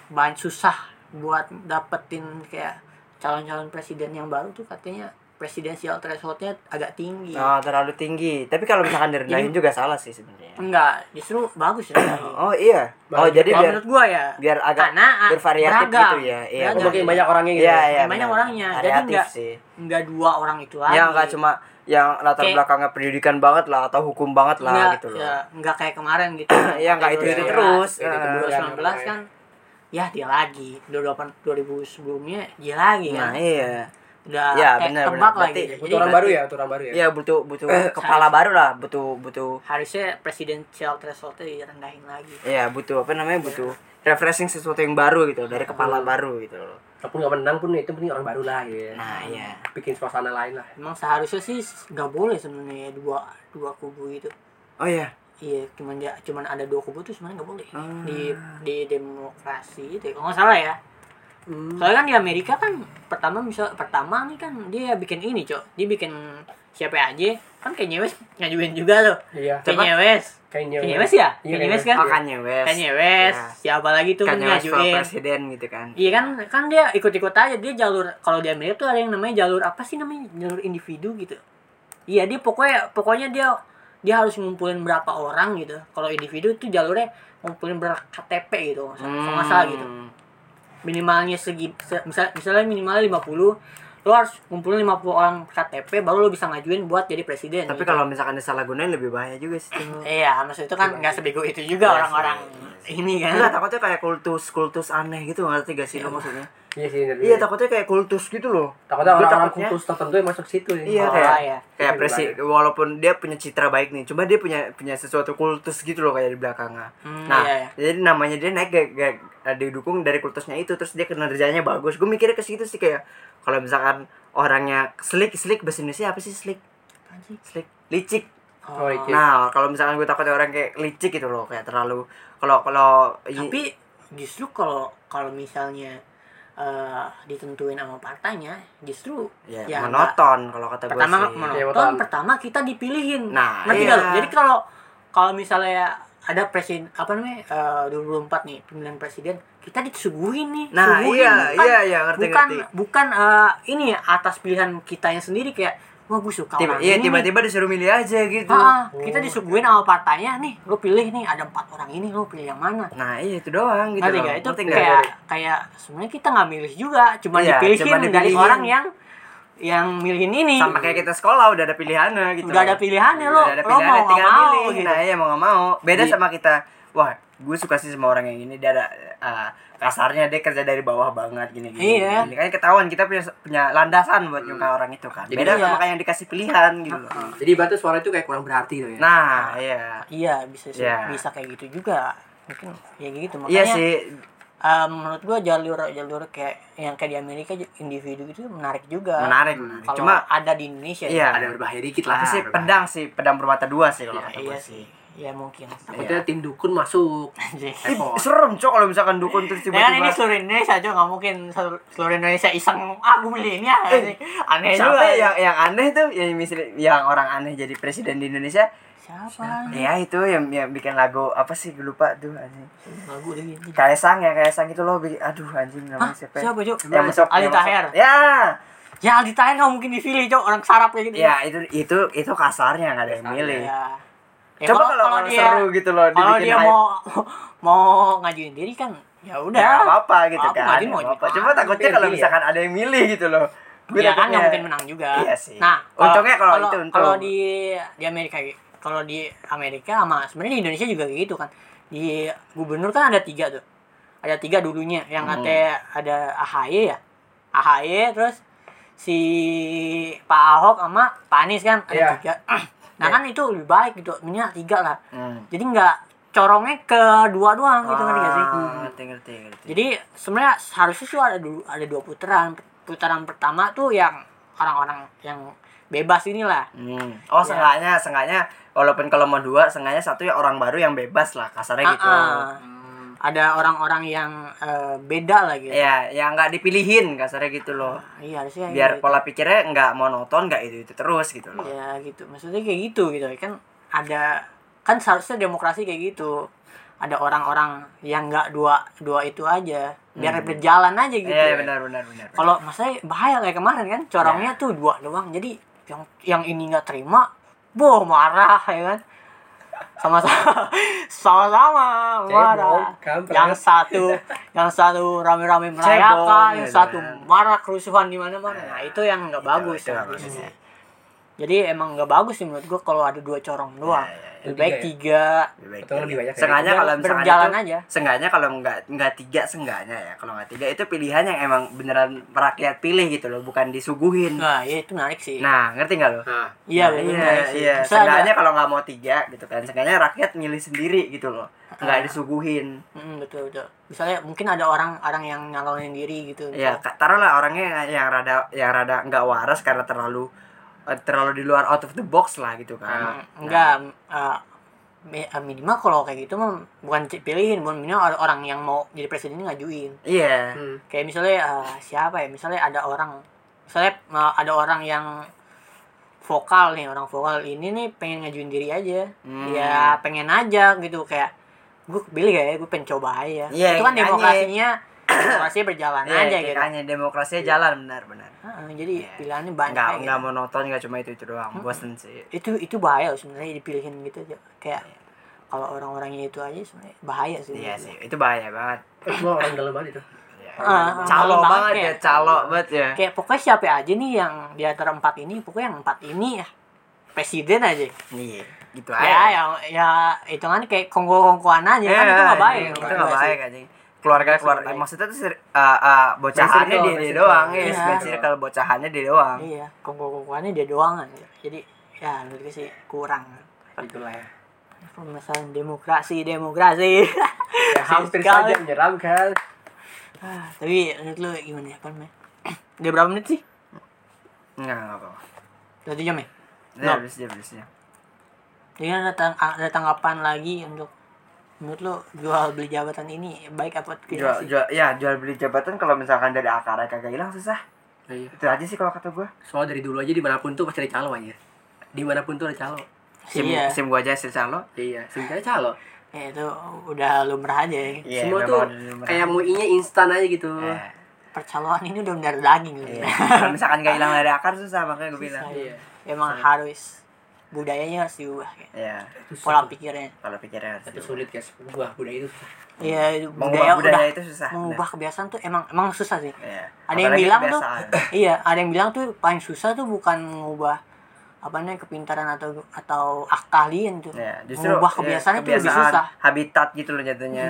banyak susah buat dapetin kayak calon-calon presiden yang baru tuh katanya presidensial thresholdnya agak tinggi. Oh, terlalu tinggi. Tapi kalau misalkan direndahin juga salah sih sebenarnya. Enggak, justru bagus ya. Oh iya. Oh jadi Kalau biar menurut gua ya. biar agak Karena bervariatif beragam. gitu ya. Iya. Beragam. oh, makin banyak orangnya gitu Iya, ya? iya. Banyak orangnya. Jadi enggak- sih. Enggak dua orang itu lagi. Ya enggak cuma yang latar Kayak- belakangnya pendidikan banget lah atau hukum banget lah Enggak, gitu loh. ya, enggak kayak kemarin gitu. Iya, enggak itu itu 2019. terus. Itu Eh, terus. 2019 kan ya dia lagi 2008 2000 sebelumnya dia lagi Nah, kan iya. udah ya, kayak benar, tebak benar. lagi Jadi butuh orang baru ya butuh orang baru ya Iya, butuh butuh Eh, kepala baru lah, butuh butuh harusnya presidential thresholdnya direndahin lagi Iya, butuh apa namanya? Butuh refreshing sesuatu yang baru gitu dari kepala baru gitu loh. walaupun nggak menang pun itu penting orang baru lah gitu ya Nah, iya. bikin suasana lain lah emang seharusnya sih nggak boleh sebenarnya dua dua kubu itu Oh iya. Iya cuman dia cuman ada dua kubu tuh sebenarnya nggak boleh. Hmm. di di demokrasi itu ya, kalau nggak salah ya. Hmm. soalnya kan di Amerika kan pertama misal pertama nih kan dia bikin ini cok. Dia bikin siapa aja kan Kanye West ngajuin juga tuh. Iya. Kanye West. Kayaknya Kanye West. Ya? Iya, Kanye West kan? Oh, Kanye West. Kanye West. Iya. siapa lagi tuh kan Kanye West ngajuin? presiden gitu kan. Iya kan, kan dia ikut-ikut aja. Dia jalur kalau di Amerika tuh ada yang namanya jalur apa sih namanya? Jalur individu gitu. Iya dia pokoknya pokoknya dia dia harus ngumpulin berapa orang gitu. Kalau individu itu jalurnya ngumpulin berapa KTP gitu, kalau nggak salah gitu. Hmm. Minimalnya segi se- misal, misalnya minimalnya 50 lo harus ngumpulin 50 orang KTP baru lo bisa ngajuin buat jadi presiden. Tapi gitu. kalau misalkan disalahgunain lebih bahaya juga sih. Iya, maksud itu kan nggak sebego itu juga Iya orang-orang ini kan. Enggak, takutnya kayak kultus kultus aneh gitu ngerti gak sih lo maksudnya? Iya sih Iya, takutnya kayak kultus gitu loh. takutnya orang-orang takutnya- kultus tertentu yang masuk situ ya Iya Oh, kayak iya. kayak Itu presi walaupun dia punya citra baik nih, cuma dia punya punya sesuatu kultus gitu loh kayak di belakangnya. Hmm, nah, iya, iya. jadi namanya dia naik gak, gak, didukung dari kultusnya itu terus dia kinerjanya bagus. Gue mikirnya ke situ sih kayak kalau misalkan orangnya slick slick bahasa Indonesia apa sih slick? Slick licik. Oh, iya. Nah, kalau misalkan gue takut orang kayak licik gitu loh, kayak terlalu kalau kalau tapi justru kalau kalau misalnya eh, ditentuin sama partainya justru ya, ya monoton kalau kata gue pertama sih. menonton Iya, betul. pertama kita dipilihin Nah, ngerti iya. jadi kalau kalau misalnya ada presiden apa namanya eh, 2024 nih pemilihan presiden kita disuguhin nih Nah, suguhin, iya, bukan, iya, iya, ngerti, bukan ngerti. bukan eh, ini ya atas pilihan kitanya sendiri kayak wah gue suka Tiba, orang iya ini tiba-tiba disuruh milih aja gitu. Ah, kita disuguhin sama partainya nih lo pilih nih ada empat orang ini lo pilih yang mana? Nah, iya itu doang gitu. Ngerti nggak? Itu Ngerti kayak kayak sebenarnya kita nggak milih juga, cuma Iya, dipilihin cuma dari orang yang yang milihin ini. Sama kayak kita sekolah udah ada pilihannya gitu Udah ada pilihannya, lo- Udah ada lo pilihannya mau nggak tinggal mau, milih. gitu. nah iya mau nggak mau. Beda Jadi- sama kita. Wah gue suka sih sama orang yang ini dia ada ah, kasarnya dia kerja dari bawah banget gini gini Iya. gini. kan ketahuan kita punya punya landasan buat nyukai orang itu kan. Jadi beda iya. sama kayak yang dikasih pilihan gitu loh. Jadi batu suara itu kayak kurang berarti tuh ya. nah iya. Iya bisa sih. Iya. bisa kayak gitu juga. Mungkin ya gitu. Makanya iya sih. eh, menurut gua jalur jalur kayak yang kayak di Amerika individu itu menarik juga. Menarik menarik. Kalau cuma ada di Indonesia iya. Ada berbahaya dikit lah. sih pedang sih? Pedang bermata dua sih kalau ya, kata iya gue sih ya mungkin. Takutnya tim dukun masuk. Anjing. Ih, serem cok kalau misalkan dukun terus Ya kan ini tiba-tiba seluruh Indonesia aja nggak mungkin seluruh Indonesia iseng ah gue beli ini ya Eh, aneh siapa juga. ya yang yang aneh tuh yang misalnya yang orang aneh jadi presiden di Indonesia? Siapa? Ya itu yang yang bikin lagu apa sih gue lupa tuh anjing. Lagu gini Kaisang ya Kaisang itu loh bikin aduh anjing namanya Hah? siapa ya? siapa cok? Yang masuk Ali yang Taher. Ya! Ya Ali Taher nggak mungkin dipilih cok. Orang sarap kayak gitu. Ya itu itu itu kasarnya nggak ada yang milih. ya. Ya, coba kalau kalau dia seru gitu loh kalau dia hype. mau mau ngajuin diri kan ya udah ya apa apa gitu Apa, kan ngajuin mau Nggak apa-apa. cuma takutnya kalau ya. misalkan ada yang milih gitu loh Gue Iya kan nggak mungkin menang juga. Iya sih. Nah, Untungnya kalau itu untung. Kalau di di Amerika kalau di Amerika sama sebenarnya di Indonesia juga gitu kan. Di gubernur kan ada tiga tuh. Ada tiga dulunya yang Hmm. katanya ada AHY ya. AHY terus si Pak Ahok sama Pak Anies kan ada Iya. tiga. Nah kan itu lebih baik gitu. Minimal tiga lah. Hmm. Jadi nggak corongnya ke dua doang gitu ngerti gak sih? Ah, ngerti ngerti ngerti Jadi sebenarnya harusnya tuh ada dulu ada dua putaran. Putaran pertama tuh yang orang-orang yang bebas inilah. Hmm. Oh, Ya. seenggaknya, seenggaknya walaupun kalau mau dua, seenggaknya satu ya orang baru yang bebas lah, kasarnya gitu. Ah, ah. Ada orang-orang yang eh, beda lah gitu. Ya, yang nggak dipilihin kasarnya gitu loh. Iya harusnya Biar gitu. pola pikirnya nggak monoton, nggak itu itu terus gitu loh. Ya gitu. Maksudnya kayak gitu gitu kan ada kan seharusnya demokrasi kayak gitu. Ada orang-orang yang nggak dua dua itu aja. Biar Hmm. berjalan aja gitu. Iya, benar benar benar. Kalau maksudnya bahaya kayak kemarin kan corongnya Iya. tuh dua doang. Jadi yang yang ini nggak terima, boh marah ya kan. Sama-sama sama-sama marah. Yang satu yang satu rame-rame merayakan, yang satu kan. marah kerusuhan di mana-mana. Nah, itu yang nggak bagus itu ya. ya. Jadi emang nggak bagus sih menurut gua kalau ada dua corong doang. Iya, iya, iya. Lebih baik Tiga ya? tiga. Lebih baik Atau lebih banyak ya? Sengaja kalau misalkan berjalan itu, aja. Sengaja kalau nggak nggak tiga sengaja ya. Kalau nggak tiga itu pilihan yang emang beneran rakyat pilih gitu loh, bukan disuguhin. Nah, ya itu menarik sih. Nah, ngerti nggak lo? Nah, iya, Nah, iya, iya. Misalnya Seenggaknya kalau nggak mau tiga gitu kan, seenggaknya rakyat milih sendiri gitu loh, nggak disuguhin. Mm, betul betul. Misalnya mungkin ada orang orang yang nyalonin diri gitu. Ya, taruhlah orangnya yang rada yang rada nggak waras karena terlalu terlalu di luar out of the box lah gitu kan. Mm, enggak eh, mi- eh, minimal kalau kayak gitu mah bukan pilihin, bukan minimal ada orang yang mau jadi presiden ini ngajuin. Iya. hmm. Kayak misalnya eh, siapa ya? Misalnya ada orang misalnya eh, ada orang yang vokal nih, orang vokal ini nih pengen ngajuin diri aja. Hmm. Ya pengen aja gitu kayak gue pilih gak ya, gue pengen coba aja. Iya, itu kan demokrasinya demokrasinya berjalan Iya, aja gitu. makanya demokrasinya jalan benar-benar. Heeh, jadi Iya. pilihannya banyak Nggak kayak nggak gitu. monoton nggak cuma itu itu doang, bosen sih. itu itu bahaya sebenarnya dipilihin gitu aja kayak kalau orang-orangnya itu aja sebenarnya bahaya sih Iya menurut sih, itu bahaya banget. semua orang dalam banget itu. Iya. Ah, calo banget banget ya, ya. calo banget ya. kayak pokoknya siapa aja nih yang di antara empat ini pokoknya yang empat ini ya presiden aja Iya, gitu ya aja. yang ya hitungan kayak kongko-kongkoan aja kan itu nggak baik Iya, Itu nggak baik aja. Keluarga keluarga baik. maksudnya tuh sir- uh, uh, bocahannya dia dia doang ya, Iya. yeah. circle bocahannya dia doang. iya kongko-kongkoannya dia doang aja jadi ya menurut gue sih kurang Itulah ya. permasalahan demokrasi demokrasi Ya, hampir Sekali. saja menyeramkan. Ah, tapi menurut lu gimana ya apa namanya udah berapa menit sih Enggak, enggak apa-apa. udah tujuh jam ya Dia No. habis dia habisnya. Jadi ada, tang- ada tanggapan lagi untuk menurut lo jual beli jabatan ini baik apa Jual, tidak sih? jual, ya jual beli jabatan kalau misalkan dari akarnya kagak hilang susah. Nah, iya. Itu aja sih kalau kata gua. Soalnya dari dulu aja di mana pun tuh pasti ada calo aja. Di mana pun tuh ada calo. Sim, Iya. sim gua aja sil calo. Iya, sebenarnya calo. Ya, itu udah lumrah aja ya. Iya, Semua tuh kayak muinya instan aja gitu. Eh, Percaloan ini udah mendarah daging gitu. iya. kalau misalkan gak hilang dari akar susah makanya gue bilang. Susah, Iya. Emang harus budayanya harus diubah kayak. ya pola pikirnya kalau pikirnya harus Tapi diubah. sulit guys, ubah budaya itu susah. iya mengubah budaya, budaya udah itu susah mengubah kebiasaan tuh emang emang susah sih ya. ada yang Apalagi bilang tuh kebiasaan. iya ada yang bilang tuh paling susah tuh bukan mengubah apa namanya kepintaran atau atau kalian tuh ya, justru mengubah ya, kebiasaan itu lebih kebiasaan, susah habitat gitu loh jatuhnya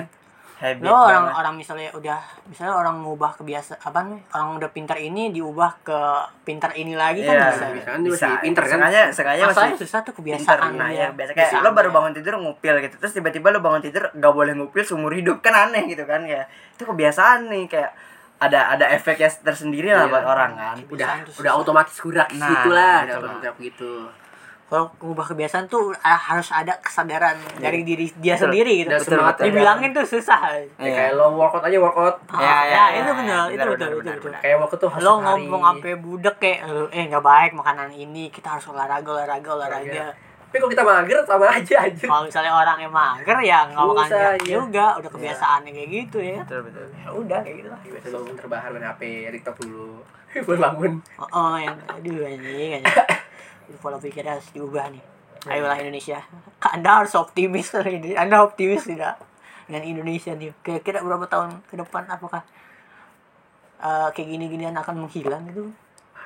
habit lo orang banget. orang misalnya udah misalnya orang mengubah kebiasaan apa nih orang udah pintar ini diubah ke pintar ini lagi kan Iya, bisa bisa. Kan dia masih pinter kan? Sengaja, sengaja masalahnya masih susah tuh pinter. kebiasaan Nah, dia. ya, biasa kayak Bisa lo baru bangun tidur ngupil gitu. Terus tiba-tiba lo bangun tidur gak boleh ngupil seumur hidup kan aneh gitu kan ya. Itu kebiasaan nih kayak ada ada efeknya tersendiri lah Iya. buat orang kan. Udah udah otomatis gerak Nah, gitu lah, udah lah. otomatis gitu. Kalau mengubah kebiasaan tuh ah, harus ada kesadaran dari diri dia Betul. sendiri gitu Dan Betul, semangat betul. dibilangin tuh susah Ya, Iya. kayak lo workout aja workout. Ah, Ya, ya, ya, ya, itu benar, benar, itu betul, benar, itu benar, betul. Kayak workout tuh harus Lo ngomong sampai budek kayak eh nggak baik makanan ini, kita harus olahraga, olahraga, olahraga. Tapi kalau kita mager sama aja aja. Kalau misalnya orang yang mager ya nggak makan ya iya. juga, udah kebiasaannya kayak gitu ya. Betul betul. Ya udah kayak gitu lah. Biasa bangun terbahan main HP, TikTok dulu. Bangun. Oh, oh yang aduh anjing pola pikirnya harus diubah nih. Ayolah Indonesia. Anda harus optimis hari ini. Anda optimis tidak dengan Indonesia nih. Kira-kira berapa tahun ke depan apakah eh, kayak gini-ginian akan menghilang gitu?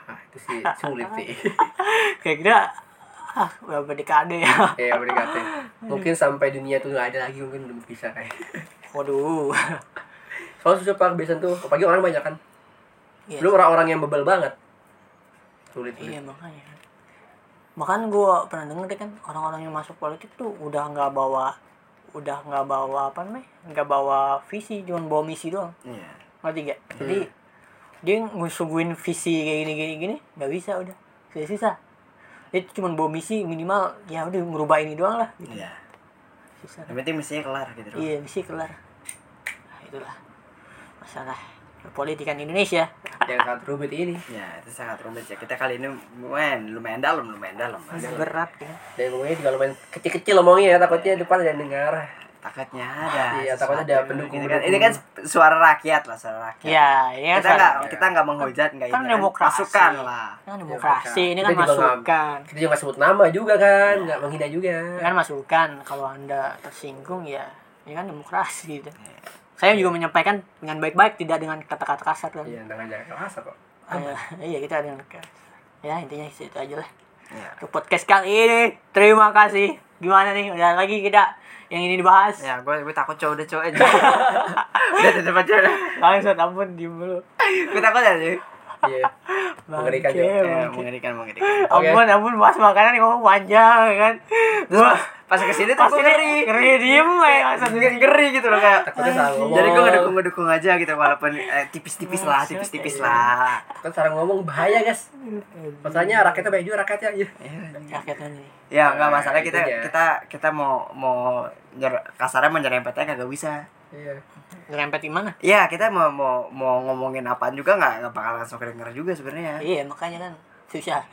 Ah, itu sih sulit sih. Kira-kira ah, berapa dekade ya? Iya, berkata. Mungkin sampai dunia tuh nggak ada lagi mungkin belum bisa kayak. Waduh. Soalnya susah pak kebiasaan tuh, apalagi orang banyak kan. Iya. Belum orang-orang yang bebel banget. Sulit, Iya makanya. Bahkan gue pernah denger deh kan orang-orang yang masuk politik tuh udah nggak bawa udah nggak bawa apa namanya nggak bawa visi cuma bawa misi doang Iya. ngerti gak jadi dia ngusuguin visi kayak gini gini gini nggak bisa udah susah susah itu cuma bawa misi minimal ya udah merubah ini doang lah gitu. Iya. susah Yang penting misinya kelar gitu. iya misi kelar nah, itulah masalah politikan Indonesia Yang sangat rumit ini. Ya, itu sangat rumit ya. Kita kali ini lumayan lumayan dalam, lumayan dalam. Mas. berat ya Dan ngomongnya juga lumayan kecil-kecil ngomongnya ya, takutnya depan ada yang dengar. Takutnya ada. Iya, takutnya ada pendukung- Ini kan, ini kan suara rakyat lah, suara rakyat. ya kan kita nggak salah- kita nggak menghujat nggak Kan ini demokrasi. masukan lah kan demokrasi ini Kita kan juga nggak- masukan Kita juga sebut nama juga kan, nggak menghina juga. Kan masukan kalau anda tersinggung ya ini kan demokrasi gitu saya juga menyampaikan dengan baik-baik tidak dengan kata-kata kasar kan Iya, dengan jangan keras kok. Eh, iya kita dengan ya intinya itu aja lah. Ya untuk podcast kali ini terima kasih. Gimana nih? Udah lagi kita yang ini dibahas? Ya gue gue takut cowok udah cowok aja. Udah tetep aja udah. Langsung ampun diem dulu. Gue takut aja Iya. Mengerikan juga. ya, mengerikan mengerikan Oke. ampun ampun bahas makanan ngomong panjang kan terus pas ke sini tuh gue ngeri ngeri diem ya langsung Ngeri- gitu loh kayak Takutnya salah ngomong. jadi gue ngedukung ngedukung aja gitu walaupun eh, tipis-tipis lah tipis-tipis lah Kan cara ngomong bahaya guys. Masalahnya rakyatnya banyak juga rakyatnya. Iya. rakyatnya nih ya nggak masalah kita kita kita mau mau nyer, kasarnya menyerempetnya kagak bisa Iya. Ngerempet di mana Iya kita mau mau mau ngomongin apaan juga nggak nggak bakal langsung kedenger juga sebenarnya. Iya makanya kan susah.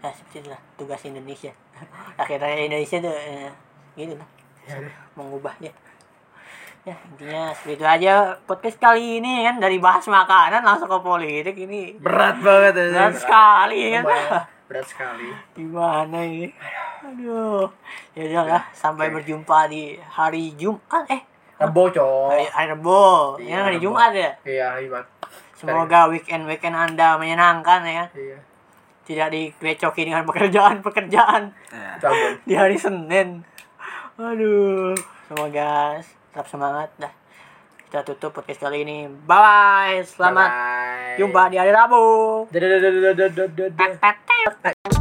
Nah seperti itulah tugas Indonesia. Akhirnya Indonesia tuh eh, gitu lah mengubahnya. Ya intinya seperti itu aja podcast kali ini kan dari bahas makanan langsung ke politik ini Berat banget berat sekali kan. Lumayan berat sekali. Gimana ini? Aduh. Ya udahlah sampai berjumpa di hari Jumat eh Rebo coy. hari, hari Rebo. Iya, Ya hari Rebo. Jumat ya. Iya, Imat. Semoga weekend weekend Anda menyenangkan ya. Iya. Tidak direcoki dengan pekerjaan-pekerjaan. Ya. Ampun. di hari Senin. Aduh, semoga tetap semangat dah. Kita tutup podcast kali ini. Bye bye. Selamat Bye. jumpa di hari Rabu. Dadah, dadah, dadah,